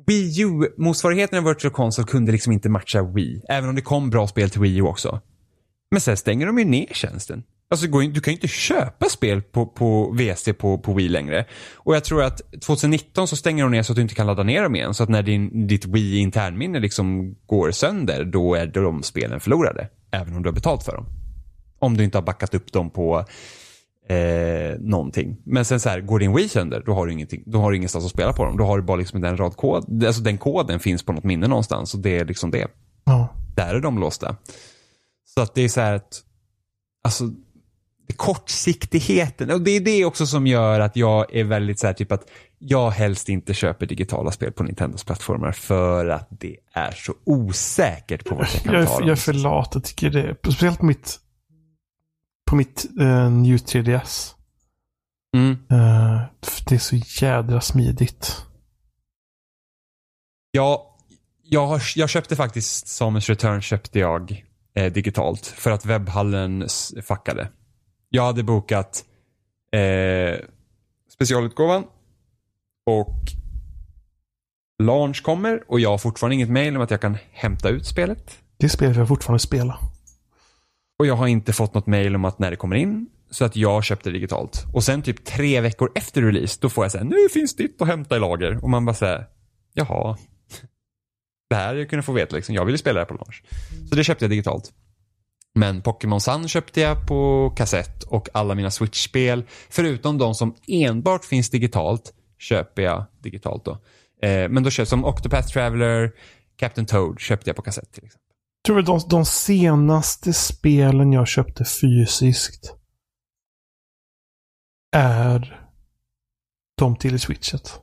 Wii U-motsvarigheten av Virtual Console kunde liksom inte matcha Wii. Även om det kom bra spel till Wii U också. Men sen stänger de ju ner tjänsten. Alltså du kan ju inte köpa spel på, på VC på, på Wii längre. Och jag tror att 2019 så stänger de ner så att du inte kan ladda ner dem igen. Så att när din, ditt Wii internminne liksom går sönder, då är de spelen förlorade. Även om du har betalt för dem. Om du inte har backat upp dem på eh, någonting. Men sen så här, går din Wii sönder, då har du ingenting. Då har du ingenstans att spela på dem. Då har du bara liksom den rad kod. Alltså den koden finns på något minne någonstans och det är liksom det Ja. där är de låsta. Så att det är så här att, alltså, kortsiktigheten. Och det är det också som gör att jag är väldigt så här typ att jag helst inte köper digitala spel på Nintendos plattformar för att det är så osäkert på vart jag kan Jag ta jag är för lat. Jag tycker det. Speciellt på mitt, på mitt uh, New 3DS. Mm. För det är så jädra smidigt. Ja, jag, har, jag köpte faktiskt Samus Return köpte jag eh, digitalt för att webbhallen fuckade. Jag hade bokat eh, specialutgåvan och launch kommer och jag har fortfarande inget mail om att jag kan hämta ut spelet. Det spelet vill jag fortfarande spela. Och jag har inte fått något mail om att när det kommer in. Så att jag köpte digitalt. Och sen typ tre veckor efter release, då får jag säga nu finns ditt att hämta i lager. Och man bara säger jaha. Det här jag kunde få veta liksom. Jag ville spela det här på launch. Så det köpte jag digitalt. Men Pokémon Sun köpte jag på kassett och alla mina Switch-spel, förutom de som enbart finns digitalt, köper jag digitalt då. Eh, men då köpte som Octopath Traveler, Captain Toad köpte jag på kassett till exempel. Jag tror väl de, de senaste spelen jag köpte fysiskt är de till switchet.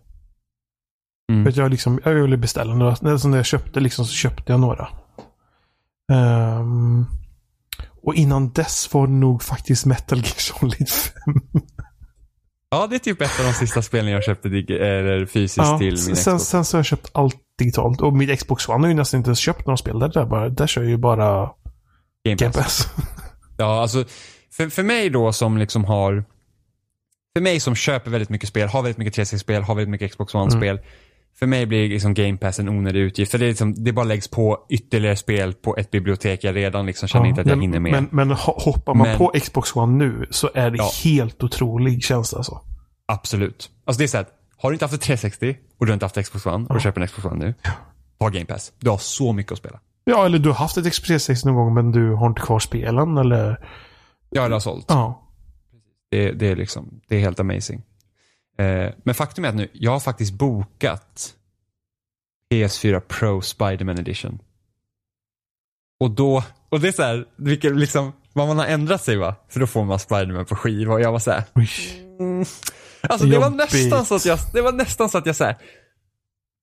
Mm. För jag, liksom, jag ville beställa några. När när jag köpte liksom, så köpte jag några. Ehm, och innan dess var det nog faktiskt Metal Gear Solid 5. Ja, det är typ ett av de sista spelen jag köpte eller fysiskt Ja, till min sen, Xbox. sen så har jag köpt allt digitalt. Och mitt Xbox One har ju nästan inte ens köpt några spel. Där, där, bara, där kör jag ju bara Game Game Pass. Pass. Ja, alltså för, för mig då som liksom har för mig som köper väldigt mycket spel, har väldigt mycket 360-spel, har väldigt mycket Xbox One-spel. För mig blir liksom Game Pass en onödig utgift. För det, är liksom, det bara läggs på ytterligare spel på ett bibliotek jag redan liksom känner inte att jag men, hinner med. Men, men ho- hoppar man Men- på Xbox One nu så är det Ja. helt otrolig känsla alltså. Absolut. Alltså det är så att har du inte haft ett 360 och du har inte haft Xbox One och du köper en Xbox One nu. Ta Game Pass. Du har så mycket att spela. Ja, eller du har haft ett Xbox 360 någon gång men du har inte kvar spelen eller... Ja, eller har sålt. Ja. Det, det, är, liksom, det är helt amazing. Eh, men faktum är att nu, jag har faktiskt bokat PS4 Pro Spiderman Edition. Och då, och det är så här, vilket liksom, vad man har ändrat sig va? För då får man Spiderman på skiva och jag var så här, mm. Alltså det var nästan så att jag, det var nästan så att jag såhär,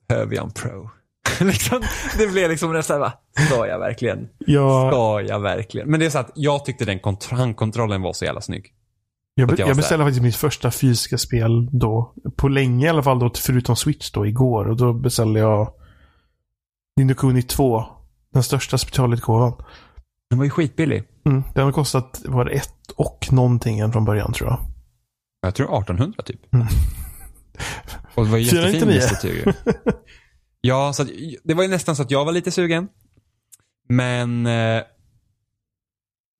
behöver jag en Pro? liksom, det blev liksom det såhär, va? ska jag verkligen? Jag, Ska jag verkligen? Men det är så att jag tyckte den kont- handkontrollen var så jävla snygg. Jag, att jag jag beställde faktiskt mitt första fysiska spel då. På länge i alla fall då, förutom Switch då, igår. Och då beställde jag Nino Kuni 2. Den största specialutgåvan. Den var ju skitbillig. Mm. Den har kostat, var det ett och någonting från början tror jag. Jag tror 1800 typ. Mm. Och det var ju jättefin 499. listetyg. Ja, så att, det var ju nästan så att jag var lite sugen. Men, eh,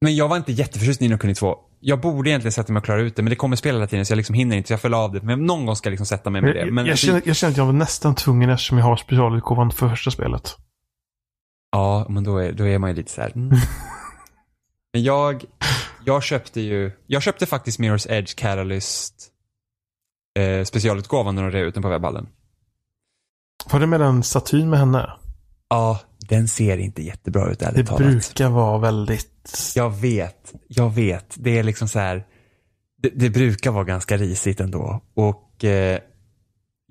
men jag var inte jätteförtjust i Nino Kuni 2. Jag borde egentligen sätta mig och klara ut det, men det kommer spela hela tiden så jag liksom hinner inte. Så jag föll av det. Men någon gång ska jag liksom sätta mig med det. Men, jag, känner, jag känner att jag var nästan tvungen eftersom jag har specialutgåvan för första spelet. Ja, men då är, då är man ju lite så här. mm. Men jag, jag köpte ju, jag köpte faktiskt Mirror's Edge Catalyst eh, specialutgåvan när de rev ut den på webbhallen. Var det med den statyn med henne? Ja, den ser inte jättebra ut Det ärligt talat. brukar vara väldigt... Jag vet, jag vet. Det är liksom så här. Det, det brukar vara ganska risigt ändå. Och eh,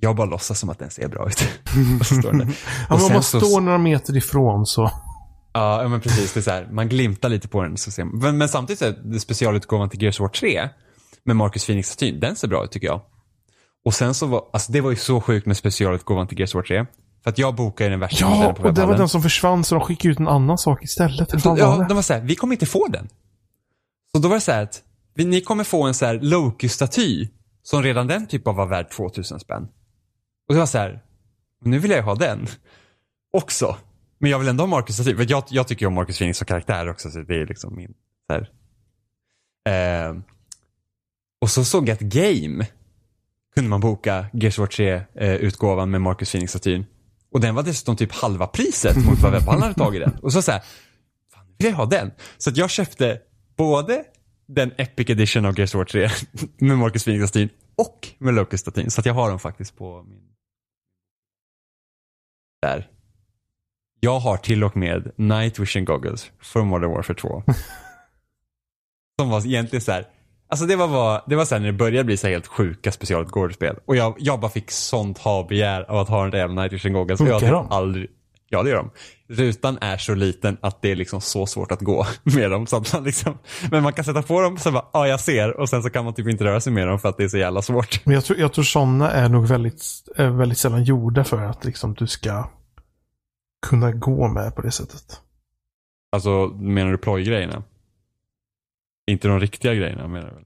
jag bara låtsas som att den ser bra ut. Och så står där. Ja, sen man så- står några meter ifrån så... Ja, men precis. Det är så här, man glimtar lite på den. Så ser man. Men, men samtidigt är det specialutgåvan till Gears War 3 med Marcus Phoenix-statyn, den ser bra ut tycker jag. Och sen så var, alltså det var ju så sjukt med specialutgåvan till Gears War 3. För att jag bokade den värsta Ja, modellen och på det var den som försvann så de skickade ut en annan sak istället. Var Ja, de var såhär, vi kommer inte få den. Så då var det så här att, vi, ni kommer få en så här Loki-staty som redan den typen var värd 2000 spänn. Och det var så här, nu vill jag ju ha den också. Men jag vill ändå ha Marcus staty, för jag, jag tycker ju om Marcus Phoenix som karaktär också, så det är liksom min, så. Eh, och så såg jag att Game kunde man boka Gears of War 3-utgåvan med Marcus Phoenix-statyn. Och den var dessutom typ halva priset mot vad webbhallen hade tagit den. Och så så här, fan, vill jag ha den. Så att jag köpte både den Epic Edition av Gears of War 3 med Marcus Phoenix-statyn och med Locust-statyn. Så att jag har dem faktiskt på min... Där. Jag har till och med Night Vision Goggles för Modern Warfare 2. Som var egentligen så här. Alltså det var, vad- det var här när det började bli så helt sjuka specialutgåvor-spel. Och jag, jag bara fick sånt ha-begär av att ha den där jävla Night Vision Goggles. Och jag Funkar har de? aldrig... Ja det gör de. Rutan är så liten att det är liksom så svårt att gå med dem. Så att man liksom, men man kan sätta på dem så bara, ja jag ser. Och sen så kan man typ inte röra sig med dem för att det är så jävla svårt. Men jag tror, jag tror sådana är nog väldigt, är väldigt sällan gjorda för att liksom du ska kunna gå med på det sättet. Alltså menar du plojgrejerna? Inte de riktiga grejerna menar du väl?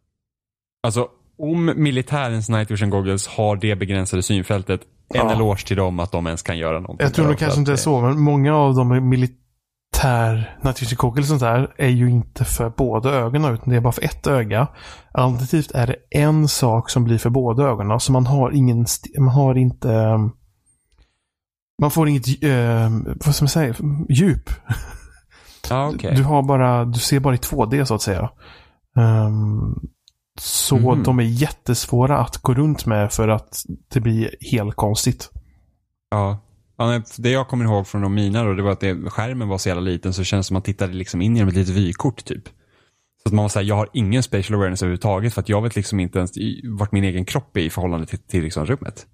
Alltså om militärens night vision goggles har det begränsade synfältet, en Ja. eloge till dem att de ens kan göra någonting. Jag tror för kanske inte är det- så, men många av de militär naturligtvis och sånt där är ju inte för båda ögonen utan det är bara för ett öga. Alternativt är det en sak som blir för båda ögonen så man har ingen, man har inte man får inget, eh, vad ska man säga, djup. Ja, okej. Du har bara, du ser bara i 2D så att säga. Ehm, så Mhm. de är jättesvåra att gå runt med för att det blir helt konstigt. Ja. ja det jag kommer ihåg från de mina då, det var att det, skärmen var så jävla liten så det kändes som att man tittade liksom in genom ett litet vykort typ. Så att man var såhär, jag har ingen spatial awareness överhuvudtaget för att jag vet liksom inte ens i- vart min egen kropp är i förhållande till, till liksom rummet.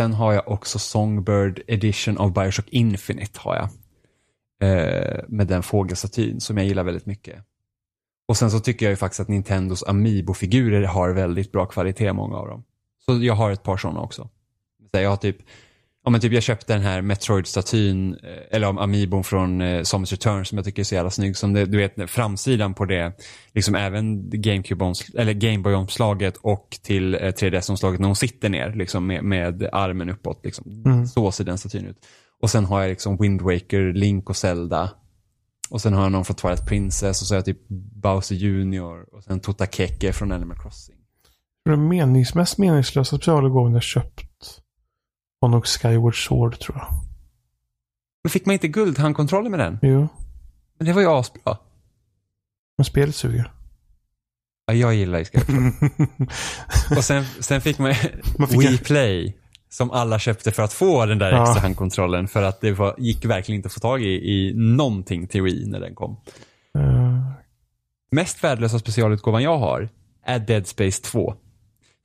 Sen har jag också Songbird Edition av Bioshock Infinite har jag. Eh, med den fågelstatyn som jag gillar väldigt mycket. Och sen så tycker jag ju faktiskt att Nintendos Amiibo-figurer har väldigt bra kvalitet, många av dem. Så jag har ett par sådana också. Så jag har typ, ja men typ jag köpte den här Metroid-statyn, eh, eller om Amiibon från eh, Samus Return som jag tycker är så jävla snygg. Som det, du vet, framsidan på det, liksom även Gameboy-omslaget och till eh, 3DS-omslaget när hon sitter ner liksom med, med armen uppåt. Liksom. Mm. Så ser den statyn ut. Och sen har jag liksom Wind Waker, Link och Zelda. Och sen har jag någon från Twilight Princess och så har jag typ Bowser Jr. och sen Totakeke från Animal Crossing. Den menings, mest meningslösa specialutgåvan jag köpt var nog Skyward Sword tror jag. Men fick man inte guldhandkontroller med den? Jo. Men det var ju asbra. Men spelet suger. Ja, jag gillar ju Skyrim. Och sen, sen fick man, Man fick Wii en- Play. Som alla köpte för att få den där Ja. extra handkontrollen. För att det var, gick verkligen inte att få tag i, i någonting till Wii när den kom. Eh, Mest värdelösa specialutgåvan jag har är Dead Space 2.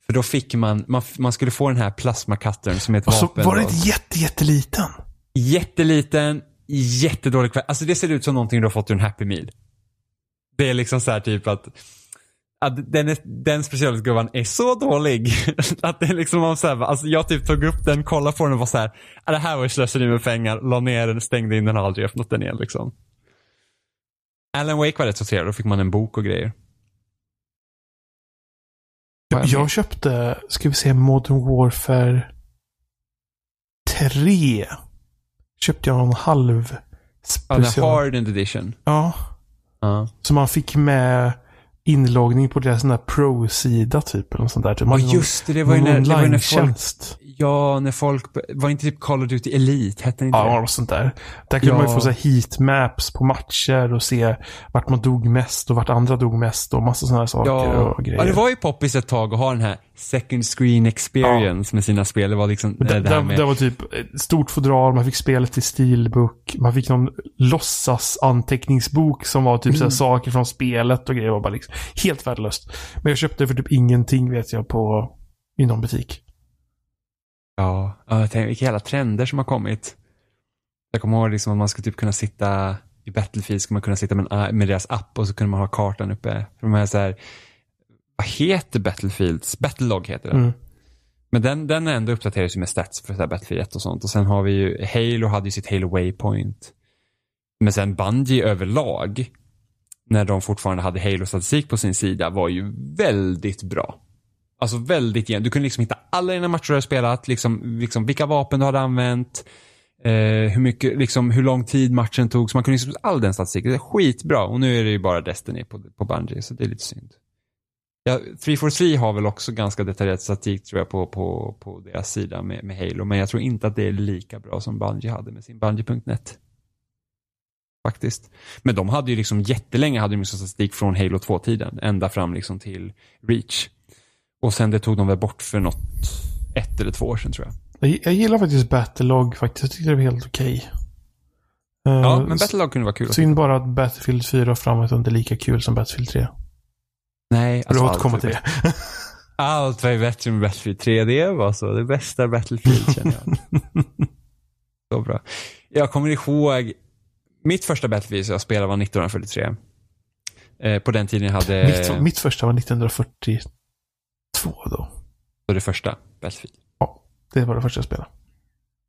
För då fick man, man, man skulle få den här plasmakattern som är ett och så vapen. var det då. inte jätte, jätteliten. Jätteliten, jättedålig kvalitet. Alltså det ser ut som någonting du har fått ur en Happy Meal. Det är liksom så här typ att, att den, är, den specialutgåvan är så dålig. att det är liksom man så här, alltså jag typ tog upp den, kollade på den och var så här, "Ah, det här var ju slöseri med pengar, la ner den, stängde in den och aldrig öppnat den igen liksom. Alan Wake var rätt så trevlig, då fick man en bok och grejer. Mer? Jag köpte, ska vi se, Modern Warfare 3. Köpte jag någon halv Ja, den special. Hardened Edition. Ja. Ja. Så man fick med inloggning på deras sån där pro-sida typ. Eller något sånt där. Typ. Ja just det, det var ju när, det var när folk, ja när folk, var inte typ Call of Duty Elite, hette det inte Ja, det? något sånt där. Där kunde man ju Ja. få så heatmaps på matcher och se vart man dog mest och vart andra dog mest och massa sådana här saker Ja, och grejer. ja, det var ju poppis ett tag att ha den här second screen experience med sina spel. Det var liksom det, det, det här det, med... det var typ stort fodral, man fick spelet i steelbook, man fick någon låtsas anteckningsbok som var typ så Mm. saker från spelet och grejer. Det var bara liksom helt värdelöst. Men jag köpte för typ ingenting vet jag på i någon butik. Ja, ja jag tänker, vilka jävla trender som har kommit. Jag kommer ihåg liksom att man skulle typ kunna sitta i Battlefield, ska man kunna sitta med, en, med deras app och så kunde man ha kartan uppe. De här så här, vad heter Battlefields? Battlelog heter den. Mm. Men den, den ändå uppdateras ju med stats för så här Battlefield 1 och sånt. Och sen har vi ju, Halo hade ju sitt Halo Waypoint. Men sen Bungie överlag, när de fortfarande hade Halo-statistik på sin sida, var ju väldigt bra. Alltså väldigt jämnt. Du kunde liksom hitta alla dina matcher du har spelat, liksom, liksom vilka vapen du hade använt, eh, hur, mycket, liksom, hur lång tid matchen tog. Så man kunde liksom all den statistiken. Det är skitbra. Och nu är det ju bara Destiny på, på Bungie, så det är lite synd. Ja, 343 har väl också ganska detaljerad statistik tror jag på, på, på deras sida med, med Halo. Men jag tror inte att det är lika bra som Bungie hade med sin Bungie.net. Faktiskt. Men de hade ju liksom jättelänge hade de statistik från Halo 2-tiden. Ända fram liksom till Reach. Och sen det tog de väl bort för något, ett eller två år sedan tror jag. Jag, gillar faktiskt Battlelog faktiskt. Jag tyckte det var helt okej. Eh, Ja, men Battlelog kunde vara kul. Synd bara att Battlefield 4 och framåt inte är lika kul som Battlefield 3. Nej, alltså allt var till det? Allt var ju bättre med Battlefield 3. Det var så. Det bästa Battlefield känner jag. så bra. Jag kommer ihåg, mitt första Battlefield jag spelade var 1943. Eh, på den tiden jag hade mitt, mitt första var 1942 då. det första Battlefield. Det var det första jag spelade.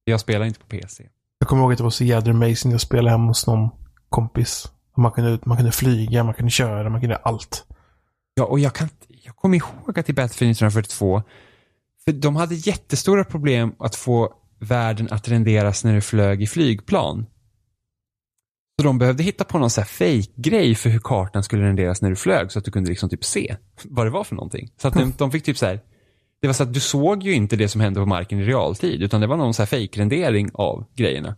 Jag spelar inte på PC. Jag kommer ihåg att det var så jädra amazing att spela hemma hos någon kompis. Man kunde, man kunde flyga, man kunde köra, man kunde allt. Ja, och jag kan jag kommer ihåg att i Battlefield 1942, för de hade jättestora problem att få världen att renderas när du flög i flygplan. Så de behövde hitta på någon så här fake-grej för hur kartan skulle renderas när du flög så att du kunde liksom typ se vad det var för någonting. Så att de, de fick typ så här, det var så att du såg ju inte det som hände på marken i realtid utan det var någon så här fake-rendering av grejerna.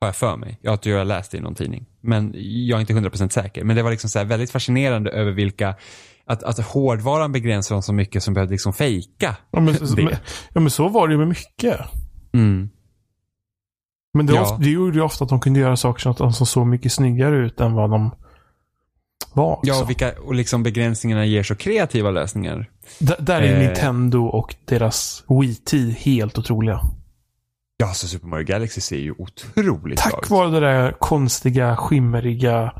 Har jag för mig. Jag tror jag läste i någon tidning. Men jag är inte 100% säker. Men det var liksom så här väldigt fascinerande över vilka, att, att hårdvaran begränsar dem så mycket som behövde liksom fejka. Ja men, Det. men, ja, men så var det ju med mycket. Mm. Men det, Ja. ofta, det gjorde ju ofta att de kunde göra saker så att de såg mycket snyggare ut än vad de var. Ja, också. och, vilka, och liksom begränsningarna ger så kreativa lösningar. D- där är Eh. Nintendo och deras Wii helt otroliga. Ja, så Super Mario Galaxy ser ju otroligt bra Tack ut. vare det där konstiga, skimmeriga,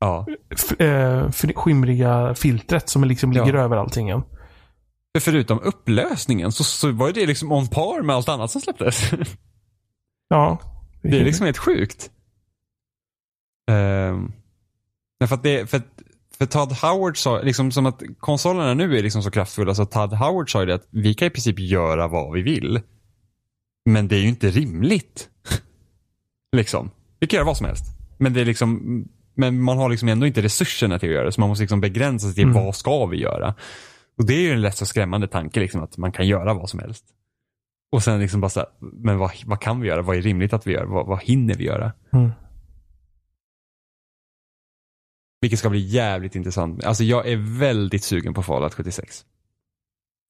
Ja. f- eh, skimriga filtret som liksom Ja. ligger över allting. För förutom upplösningen så, så var det liksom on par med allt annat som släpptes. Ja. Det är liksom helt sjukt. Um, för att det, för, för Todd Howard sa, liksom som att konsolerna nu är liksom så kraftfulla så Todd Howard sa ju det att vi kan i princip göra vad vi vill. Men det är ju inte rimligt. liksom. Vi kan göra vad som helst. Men det är liksom, men man har liksom ändå inte resurserna till att göra det. Så man måste liksom begränsa sig till Mm. vad ska vi göra. Och det är ju en lätt så skrämmande tanke liksom att man kan göra vad som helst. Och sen liksom bara så här, men vad, vad kan vi göra? Vad är rimligt att vi gör? Vad, vad hinner vi göra? Mm. Vilket ska bli jävligt intressant. Alltså jag är väldigt sugen på Fallout 76.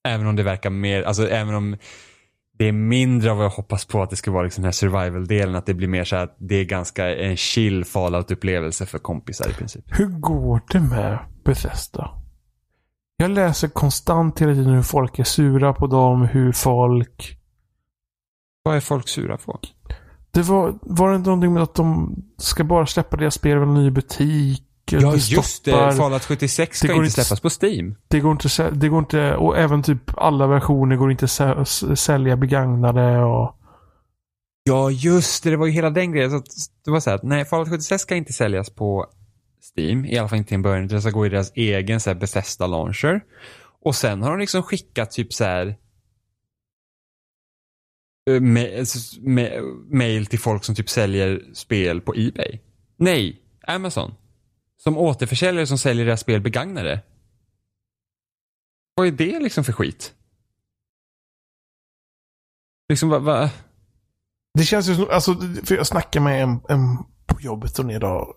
Även om det verkar mer, alltså även om det är mindre av vad jag hoppas på att det ska vara liksom den här survival-delen. Att det blir mer så att det är ganska en chill Fallout-upplevelse för kompisar i princip. Hur går det med Bethesda? Jag läser konstant hela tiden hur folk är sura på dem, hur folk... Vad är folk sura på? Det var, var det inte någonting med att de ska bara släppa deras spel i en ny butik? Ja, det just det. Fallout 76 ska inte släppas på Steam. Det går inte, det går inte, och även typ alla versioner går inte att sälja begagnade och... Ja, just det. Det var ju hela den grejen. Så det var så här att nej, Fallout 76 ska inte säljas på Steam. I alla fall inte till en början. Det ska gå i deras egen så här, Bethesda launcher. Och sen har de liksom skickat typ så här eh, mail till folk som typ säljer spel på Ebay. Nej, Amazon. Som återförsäljare som säljer deras spel begagnade. Vad är det liksom för skit? Liksom vad... Va? Det känns ju som, alltså, för jag snackade med en, en på jobbet och idag.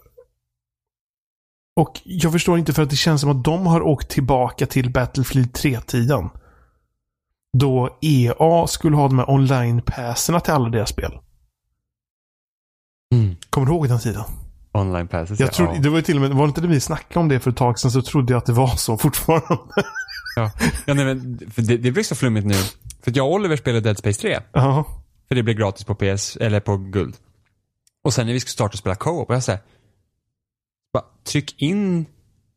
Och jag förstår inte för att det känns som att de har åkt tillbaka till Battlefield 3-tiden. Då EA skulle ha de här online-passerna till alla deras spel. Mm. Kommer du ihåg den tiden? Online passes, jag trodde, ja. Det var till och med, var inte det vi snackade om det för ett tag sedan så trodde jag att det var så fortfarande. ja, ja nej, men, för det, det blir så flummigt nu. För jag och Oliver spelade Dead Space 3. Ja. För det blev gratis på PS, eller på guld. Och sen när vi skulle starta och spela co-op, och jag säger bara, tryck in,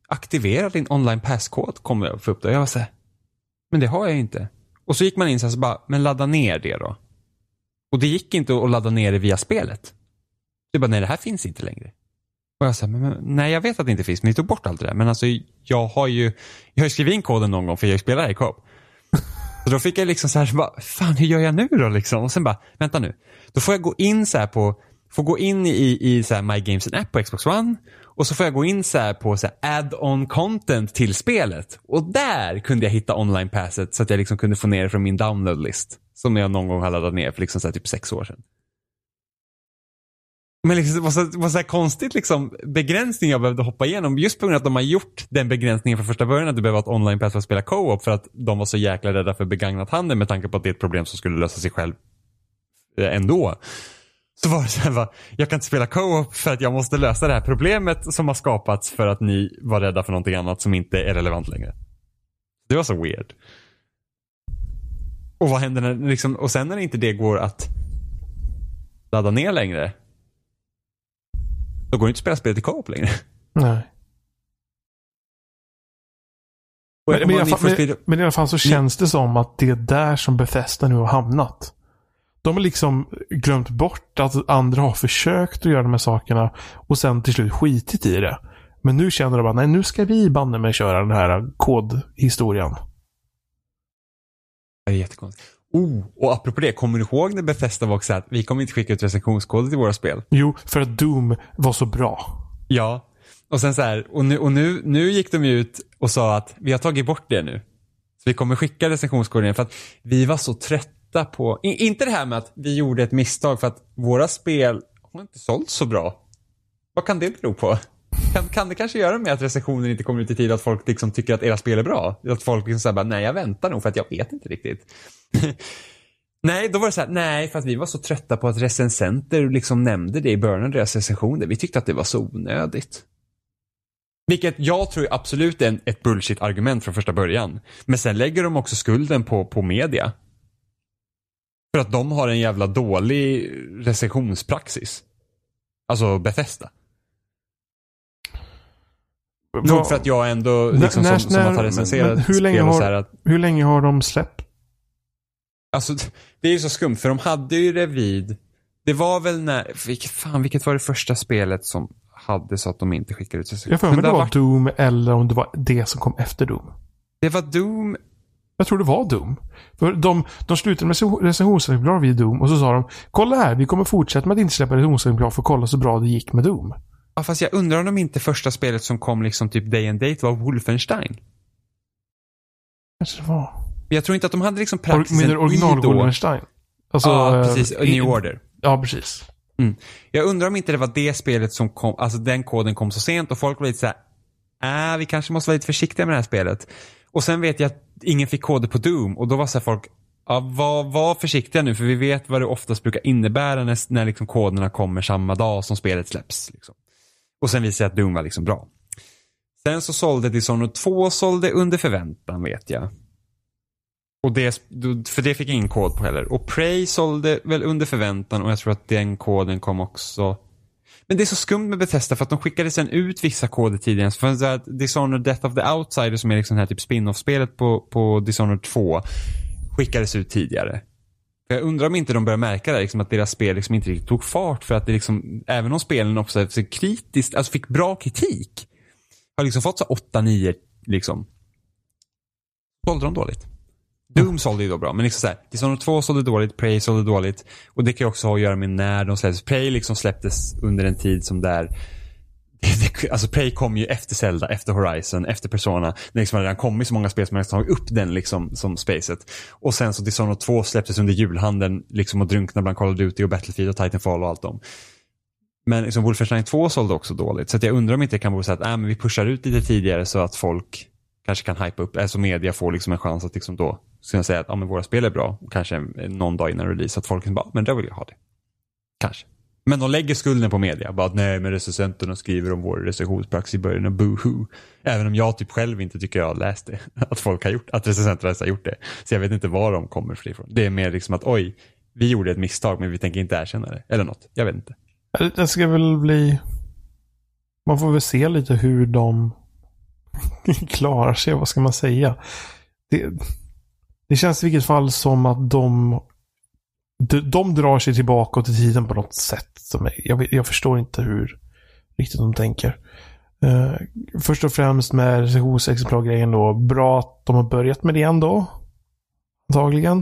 aktivera din online passkod, kommer jag få upp det. Och jag var så men det har jag inte. Och så gick man in så här, så bara, men ladda ner det då. Och det gick inte att ladda ner det via spelet. Du bara, nej det här finns inte längre. Och jag sa, men, men, nej jag vet att det inte finns, men ni tog bort allt det där. Men alltså jag har ju, jag har ju skrivit in koden någon gång för jag spelar i co Så då fick jag liksom så här, bara, fan hur gör jag nu då liksom? Och sen bara, vänta nu. Då får jag gå in så här på, får gå in i, i så här My Games and App på Xbox One. Och så får jag gå in så här på så add-on content till spelet. Och där kunde jag hitta online-passet så att jag liksom kunde få ner det från min download-list. Som jag någon gång har laddat ner för liksom så typ sex år sedan. Men liksom, det var så, var så här konstigt liksom, begränsning jag behövde hoppa igenom. Just på grund av att de har gjort den begränsningen från första början att du behöver ha ett online-pass för att spela co-op för att de var så jäkla rädda för begagnat handel med tanke på att det är ett problem som skulle lösa sig själv eh, ändå. Så var det så här, jag kan inte spela co-op för att jag måste lösa det här problemet som har skapats för att ni var rädda för någonting annat som inte är relevant längre. Det var så weird. Och vad händer när, liksom, och sen när inte det går att ladda ner längre då går det inte att spela spelet i co-op längre. Nej. Men, men, i fall, men, men, i alla fall så känns det som att det är där som Bethesda nu har hamnat. De har liksom glömt bort att andra har försökt att göra de här sakerna och sen till slut skitit i det. Men nu känner de att nej, nu ska vi banne mig köra den här kodhistorien. Det är jättekonstigt. Oh, och apropå det, kommer du ihåg när Bethesda var också att vi kommer inte skicka ut recensionskoder till våra spel? Jo, för att Doom var så bra. Ja, och sen så här, och nu, och nu, nu gick de ut och sa att vi har tagit bort det nu. Så vi kommer skicka recensionskoder för att vi var så trötta på, inte det här med att vi gjorde ett misstag för att våra spel har inte sålt så bra. Vad kan det bero på? Kan, kan det kanske göra med att recensionen inte kommer ut i tid att folk liksom tycker att era spel är bra? Att folk liksom säger nej jag väntar nog för att jag vet inte riktigt. nej, då var det så här, nej för att vi var så trötta på att recensenter liksom nämnde det i början av deras recensioner. Vi tyckte att det var så onödigt. Vilket jag tror absolut är ett bullshit-argument från första början. Men sen lägger de också skulden på, på media. För att de har en jävla dålig recensionspraxis. Alltså Bethesda. Nog för att jag ändå, liksom när, som, som har recenserat hur länge har, så att, Hur länge har de släppt? Alltså, det är ju så skumt för de hade ju det vid, det var väl när, vilket, fan vilket var det första spelet som hade så att de inte skickade ut recensioner? Jag får mig det, det var varit... Doom eller om det var det som kom efter Doom. Det var Doom. Jag tror det var Doom. För de, de slutade med recensionsexemplar vid Doom och så sa de Kolla här, vi kommer fortsätta med att inte släppa recensionsexemplar för att kolla så bra det gick med Doom. Ja, fast jag undrar om de inte första spelet som kom liksom typ Day and Date var Wolfenstein. Kanske det var. Jag tror inte att de hade liksom praxisen Menar original Wolfenstein? Alltså, ja, eh, precis. Uh, New Order. Ja, precis. Mm. Jag undrar om inte det var det spelet som kom, alltså den koden kom så sent och folk var lite såhär, äh, vi kanske måste vara lite försiktiga med det här spelet. Och sen vet jag att ingen fick koder på Doom och då var så här folk, ja, var, var försiktiga nu för vi vet vad det oftast brukar innebära när, när liksom koderna kommer samma dag som spelet släpps. Liksom. Och sen visade jag att Doom var liksom bra. Sen så sålde Dishonored 2 sålde under förväntan vet jag. Och det, för det fick jag ingen kod på heller. Och Prey sålde väl under förväntan och jag tror att den koden kom också. Men det är så skumt med Bethesda för att de skickade sen ut vissa koder tidigare. För så att Dishonored Death of the Outsider som är liksom här typ spin-off-spelet på, på Dishonored 2 skickades ut tidigare. Jag undrar om inte de börjar märka det, liksom, att deras spel liksom inte riktigt tog fart för att det liksom, även om spelen också kritiskt, alltså fick bra kritik, har liksom fått så 8-9 liksom. Sålde de dåligt. Doom sålde ju då bra, men liksom såhär, Dishonored 2 sålde dåligt, Prey sålde dåligt. Och det kan ju också ha att göra med när de släpptes. Prey liksom släpptes under en tid som där Alltså Prey kom ju efter Zelda, efter Horizon, efter Persona. Det liksom hade redan kommit så många spel som har tagit upp den liksom som spacet. Och sen så Dishonored 2 släpptes under julhandeln liksom och drunknade bland Call of Duty och Battlefield och Titanfall och allt dem. Men liksom Wolfenstein 2 sålde också dåligt. Så jag undrar om inte det kan vara så att äh, men vi pushar ut lite tidigare så att folk kanske kan hypa upp, alltså media får liksom en chans att liksom då kunna säga att ja, men våra spel är bra och kanske någon dag innan release att folk bara, men då vill jag ha det. Kanske. Men de lägger skulden på media. Bara att nej, men recensenterna skriver om vår recensionspraxis i början av boohoo. Även om jag typ själv inte tycker jag har läst det. Att folk har gjort, att recensenterna har gjort det. Så jag vet inte var de kommer ifrån. Det är mer liksom att oj, vi gjorde ett misstag men vi tänker inte erkänna det. Eller något. Jag vet inte. Det ska väl bli... Man får väl se lite hur de klarar sig. Vad ska man säga? Det, det känns i vilket fall som att de, de, de drar sig tillbaka till tiden på något sätt. Jag, jag förstår inte hur riktigt de tänker. Uh, först och främst med recensionsexemplar-grejen då. Bra att de har börjat med det ändå. Antagligen.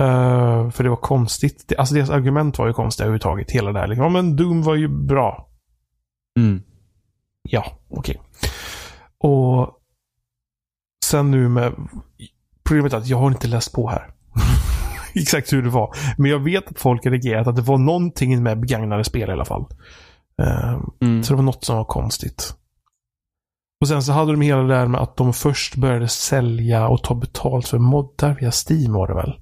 Uh, för det var konstigt. Det, alltså deras argument var ju konstigt överhuvudtaget. Hela det här. Liksom, ja, men Doom var ju bra. Mm. Ja, okej. Okay. Och sen nu med Problemet är att jag har inte läst på här. Exakt hur det var. Men jag vet att folk har reagerat att det var någonting med begagnade spel i alla fall. Uh, mm. Så det var något som var konstigt. Och sen så hade de hela det där med att de först började sälja och ta betalt för moddar via Steam var det väl.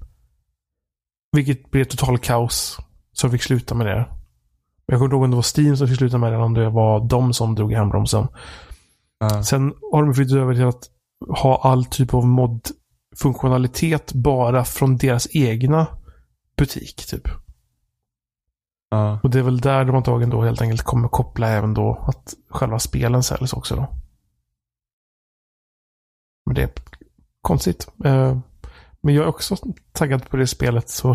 Vilket blev total kaos. Så de fick sluta med det. Jag kommer inte ihåg om det var Steam som fick sluta med det eller om det var de som drog i handbromsen. Uh. Sen har de flyttat över till att ha all typ av mod funktionalitet bara från deras egna butik. typ. Ja. Och det är väl där de antagligen då helt enkelt kommer koppla även då att själva spelen säljs också då. Men det är konstigt. Eh, men jag är också taggad på det spelet så.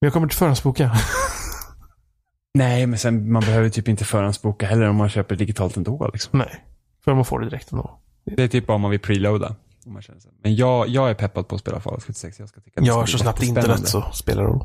Men jag kommer inte förhandsboka. Nej, men sen man behöver typ inte förhandsboka heller om man köper digitalt ändå. Liksom. Nej, för man får det direkt ändå. Det är typ bara om man vill preloada. Om man känner sig. Men jag, jag är peppad på att spela Fallout 76. Jag ska tycka ja, så snabbt internet så spelar det roll.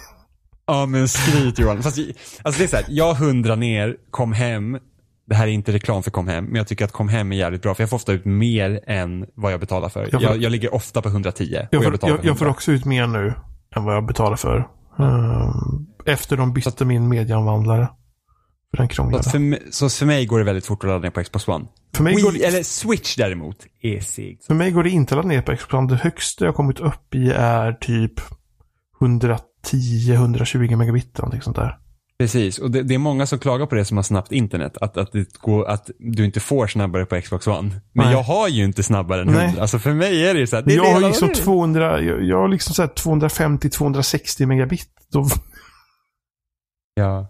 ja, men skryt Johan. Fast, alltså det är så här, jag hundrar ner, kom hem. Det här är inte reklam för kom hem, men jag tycker att kom hem är jävligt bra. För jag får ofta ut mer än vad jag betalar för. Jag, får, jag, jag ligger ofta på 110. Jag får, jag, jag, får också ut mer nu än vad jag betalar för. Mm. Efter de bytte min medieanvandlare. För den krånglade. Så för, så för mig går det väldigt fort att ladda ner på Xbox One. För mig Wii, går det... Eller Switch däremot är segt. För mig går det inte att ladda ner på Xbox One. Det högsta jag kommit upp i är typ 110-120 megabit. Någonting sånt där. Precis, och det, det, är många som klagar på det som har snabbt internet. Att, att, det går, att du inte får snabbare på Xbox One. Men Nej. jag har ju inte snabbare än 100. Nej. Alltså för mig är det ju så här, det Jag har liksom 200, jag, jag har liksom 250-260 megabit. Då... Ja.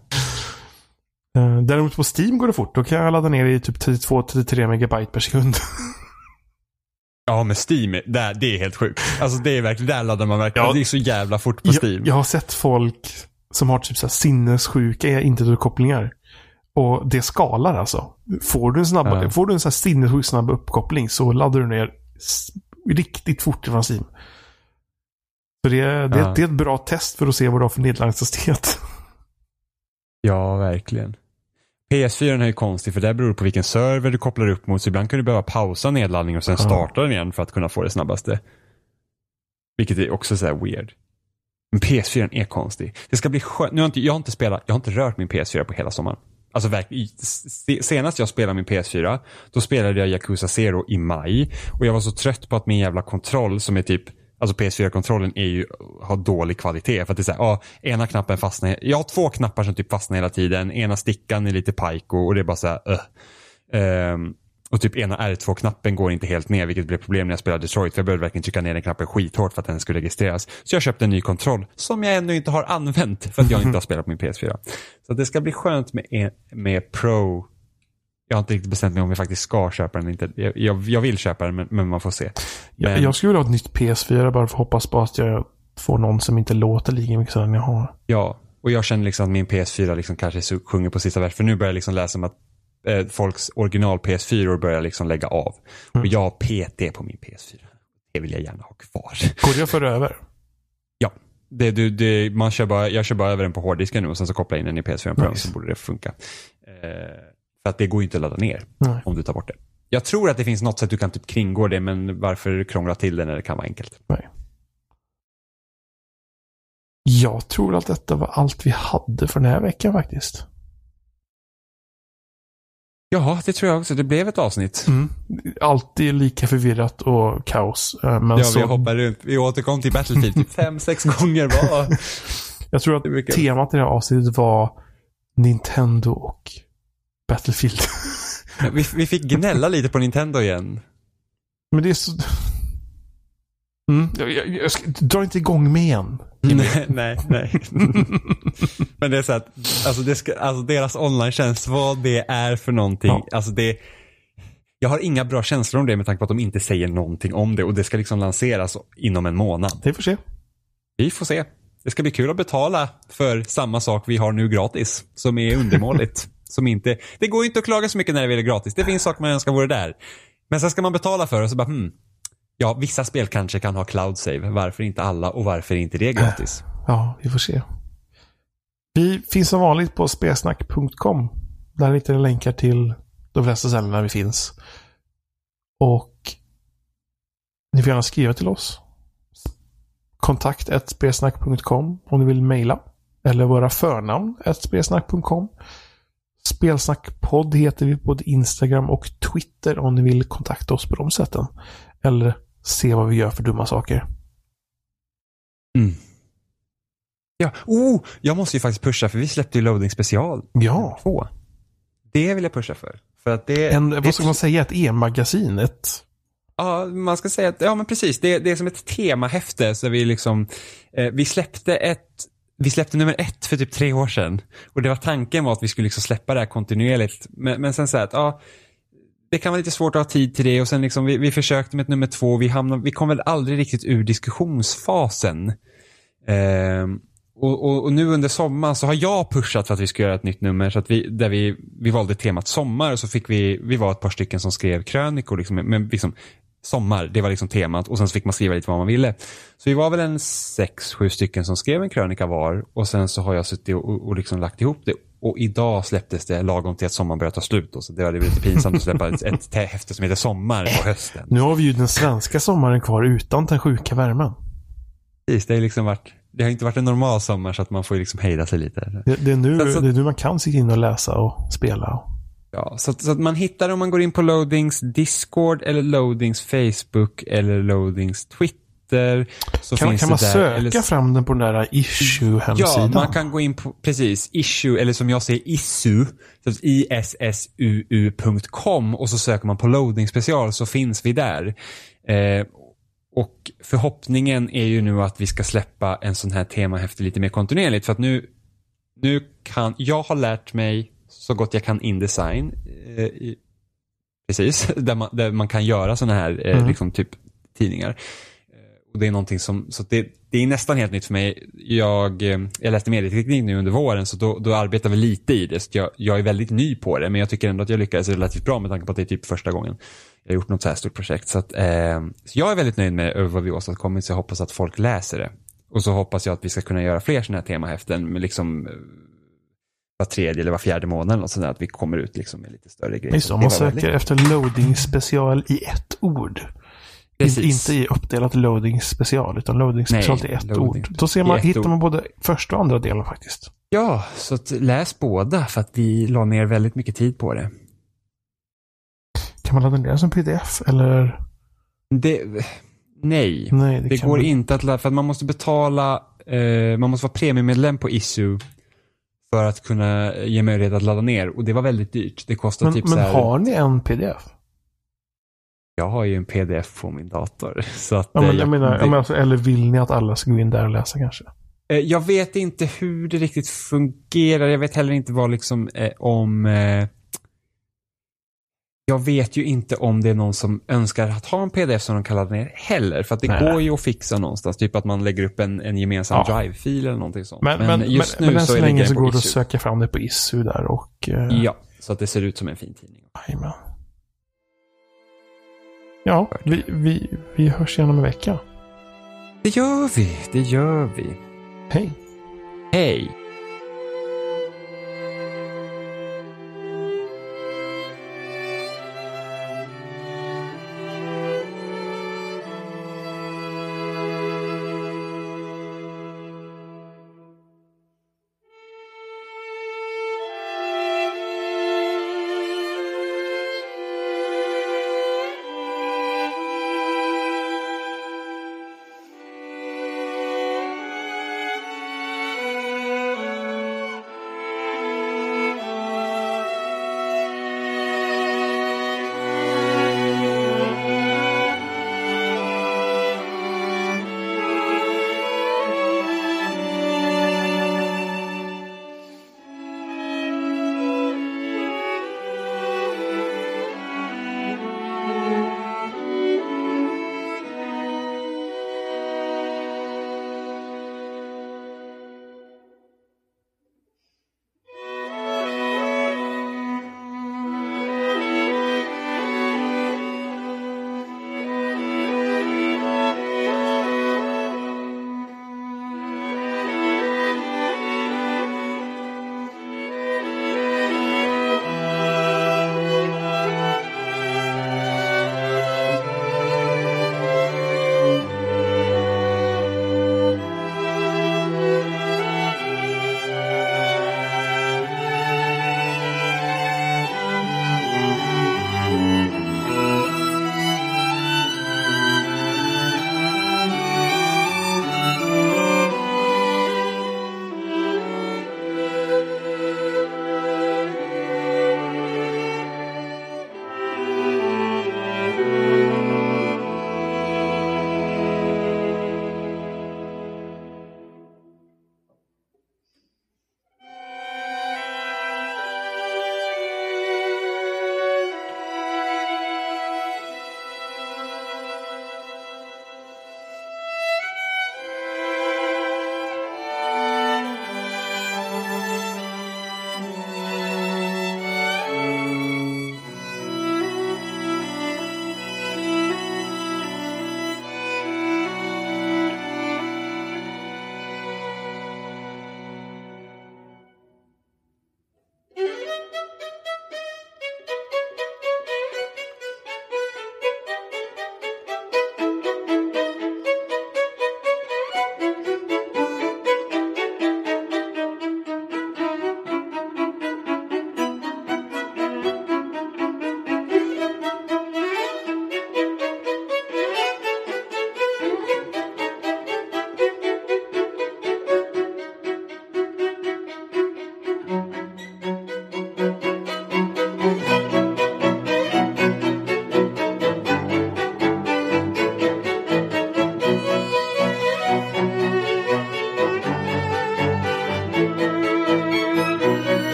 Eh, däremot på Steam går det fort. Då kan jag ladda ner i typ 32-33 megabyte per sekund. Ja, med Steam, där, det är helt sjukt. Alltså det är verkligen, där laddar man verkligen. Ja, det är så jävla fort på Steam. Jag, jag har sett folk som har typ så här sinnessjuka internetkopplingar. Och det skalar alltså. Får du en, snabb, ja. får du en så här sinnessjuk snabb uppkoppling så laddar du ner riktigt fort ifrån Steam. Så det, det, ja. det är ett bra test för att se vad du har för nedladdningshastighet. Ja, verkligen. PS4 är ju konstig för det beror på vilken server du kopplar upp mot. Så ibland kan du behöva pausa nedladdningen och sen starta den igen för att kunna få det snabbaste. Vilket är också så här weird. Men PS4 är konstig. Det ska bli skönt. Nu har inte, jag har inte spelat, jag har inte rört min PS4 på hela sommaren. Alltså senast jag spelade min PS4, då spelade jag Yakuza Zero i maj. Och jag var så trött på att min jävla kontroll som är typ Alltså PS4-kontrollen är ju, har dålig kvalitet. För att det är såhär, ja, ena knappen fastnar. Jag har två knappar som typ fastnar hela tiden. Ena stickan är lite pajko och det är bara såhär, uh. um, ehm, och typ ena R2-knappen går inte helt ner, vilket blev problem när jag spelade Detroit. För jag behövde verkligen trycka ner den knappen skithårt för att den skulle registreras. Så jag köpte en ny kontroll som jag ännu inte har använt för att jag inte har spelat på min PS4. Så det ska bli skönt med, med Pro. Jag har inte riktigt bestämt mig om vi faktiskt ska köpa den inte. Jag, jag, jag vill köpa den men, men man får se. Men... Jag, jag skulle vilja ha ett nytt PS4 bara för att hoppas på att jag får någon som inte låter lika mycket som den jag har. Ja, och jag känner liksom att min PS4 liksom kanske sjunger på sista vers. För nu börjar jag liksom läsa om att eh, folks original PS4 börjar liksom lägga av. Mm. Och jag har PT på min PS4. Det vill jag gärna ha kvar. Går det att föra över? Ja. Det, det, det, man kör bara, jag kör bara över den på hårddisken nu och sen så kopplar jag in den i PS4 Pro nice. så borde det funka. Eh, för att det går ju inte att ladda ner Nej. om du tar bort det. Jag tror att det finns något sätt du kan typ kringgå det men varför krångla till det när det kan vara enkelt? Nej. Jag tror att detta var allt vi hade för den här veckan faktiskt. Ja, det tror jag också. Det blev ett avsnitt. Mm. Alltid lika förvirrat och kaos. Eh, men ja, så... vi hoppar runt. Vi återkom till Battlefield typ fem, sex gånger var. Jag tror att temat i det här avsnittet var Nintendo och Battlefield. vi, vi fick gnälla lite på Nintendo igen. Men det är så... Mm. Jag, jag, jag ska, dra inte igång med igen. Nej, nej, nej. Men det är så att, alltså, det ska, alltså deras online-tjänst, vad det är för någonting. Ja. Alltså det, jag har inga bra känslor om det med tanke på att de inte säger någonting om det och det ska liksom lanseras inom en månad. Vi får se. Vi får se. Det ska bli kul att betala för samma sak vi har nu gratis. Som är undermåligt som inte, det går ju inte att klaga så mycket när det är gratis. Det finns saker man önskar vore där. Men sen ska man betala för det och så bara hmm, Ja, vissa spel kanske kan ha cloud save. Varför inte alla och varför inte det gratis? Ja, vi får se. Vi finns som vanligt på spelsnack.com. Där hittar ni länkar till de flesta ställena vi finns. Och ni får gärna skriva till oss. Kontakt spelsnack.com om ni vill mejla. Eller våra förnamn spelsnack.com. Spelsnackpodd heter vi på både Instagram och Twitter om ni vill kontakta oss på de sätten. Eller se vad vi gör för dumma saker. Mm. Ja, oh, jag måste ju faktiskt pusha för vi släppte ju Loading special. Ja. Två. Det vill jag pusha för. för att det, en, det, vad ska man säga, ett e-magasin? Ett... Ja, man ska säga att, ja men precis, det, det är som ett temahäfte så vi liksom, eh, vi släppte ett vi släppte nummer ett för typ tre år sedan. Och det var tanken var att vi skulle liksom släppa det här kontinuerligt. Men, men sen så här att, ja, det kan vara lite svårt att ha tid till det och sen liksom vi, vi försökte med ett nummer två. Vi, hamnade, vi kom väl aldrig riktigt ur diskussionsfasen. Ehm, och, och, och, nu under sommaren så har jag pushat för att vi ska göra ett nytt nummer. Så att vi, där vi, vi valde temat sommar och så fick vi, vi var ett par stycken som skrev krönikor. Liksom, men liksom, sommar, det var liksom temat och sen så fick man skriva lite vad man ville. Så vi var väl en sex, sju stycken som skrev en krönika var och sen så har jag suttit och, och liksom lagt ihop det och idag släpptes det lagom till att sommaren började ta slut. Då, så det var lite pinsamt att släppa ett, ett häfte som heter Sommar på hösten. Nu har vi ju den svenska sommaren kvar utan den sjuka värmen. Precis, det har liksom varit det har inte varit en normal sommar så att man får liksom hejda sig lite. Det, det är, nu, så, det är nu man kan sitta in och läsa och spela. Ja, så, så, att man hittar om man går in på Loadings Discord eller Loadings Facebook eller Loadings Twitter kan, kan man söka eller... fram den på den där issue-hemsidan? Ja, man kan gå in på, precis, issue, eller som jag säger issu, issuu.com och så söker man på loading special så finns vi där. Eh, och förhoppningen är ju nu att vi ska släppa en sån här temahäfte lite mer kontinuerligt för att nu, nu kan, jag har lärt mig så gott jag kan Indesign. Eh, precis, där man, där man kan göra såna här eh, mm. liksom typ tidningar. Och det är någonting som, så det, det är nästan helt nytt för mig. Jag, eh, jag läste medieteknik nu under våren så då, då arbetar vi lite i det. Så jag, jag är väldigt ny på det men jag tycker ändå att jag lyckades relativt bra med tanke på att det är typ första gången jag har gjort något så här stort projekt. Så, att, eh, så jag är väldigt nöjd med över vad vi åstadkommit så jag hoppas att folk läser det. Och så hoppas jag att vi ska kunna göra fler sådana här temahäften med liksom eh, var tredje eller var fjärde månad och sådär, att vi kommer ut liksom med lite större grejer. Just om man söker väldigt... efter loading special i ett ord Precis. Inte i uppdelat loading special, utan loading special till ett loading. ord. Då ser man, hittar man både första och andra delen faktiskt. Ja, så att läs båda för att vi la ner väldigt mycket tid på det. Kan man ladda ner som pdf eller? det nej, Nej, det, det går man. inte att ladda, för att man måste betala, eh, man måste vara premiummedlem på Issue för att kunna ge möjlighet att ladda ner och det var väldigt dyrt. Det kostar Men, typ men så här, har ni en pdf? jag har ju en pdf på min dator. Så att, Ja, eh, men, jag menar, det- jag menar alltså, eller vill ni att alla ska gå in där och läsa kanske? Eh, Jag vet inte hur det riktigt fungerar. Jag vet heller inte vad liksom eh, om... Eh, jag vet ju inte om det är någon som önskar att ha en pdf som de kan ladda ner heller. För att det Nej. går ju att fixa någonstans. Typ att man lägger upp en, en gemensam Ja. drive-fil eller någonting sånt. Men, men, just men, nu men än så så länge så går det att söka fram det på Issue där och... Eh, Ja, så att det ser ut som en fin tidning. jajamän. Ja, vi, vi, vi hörs igen om en vecka. Det gör vi, det gör vi. Hej! Hej!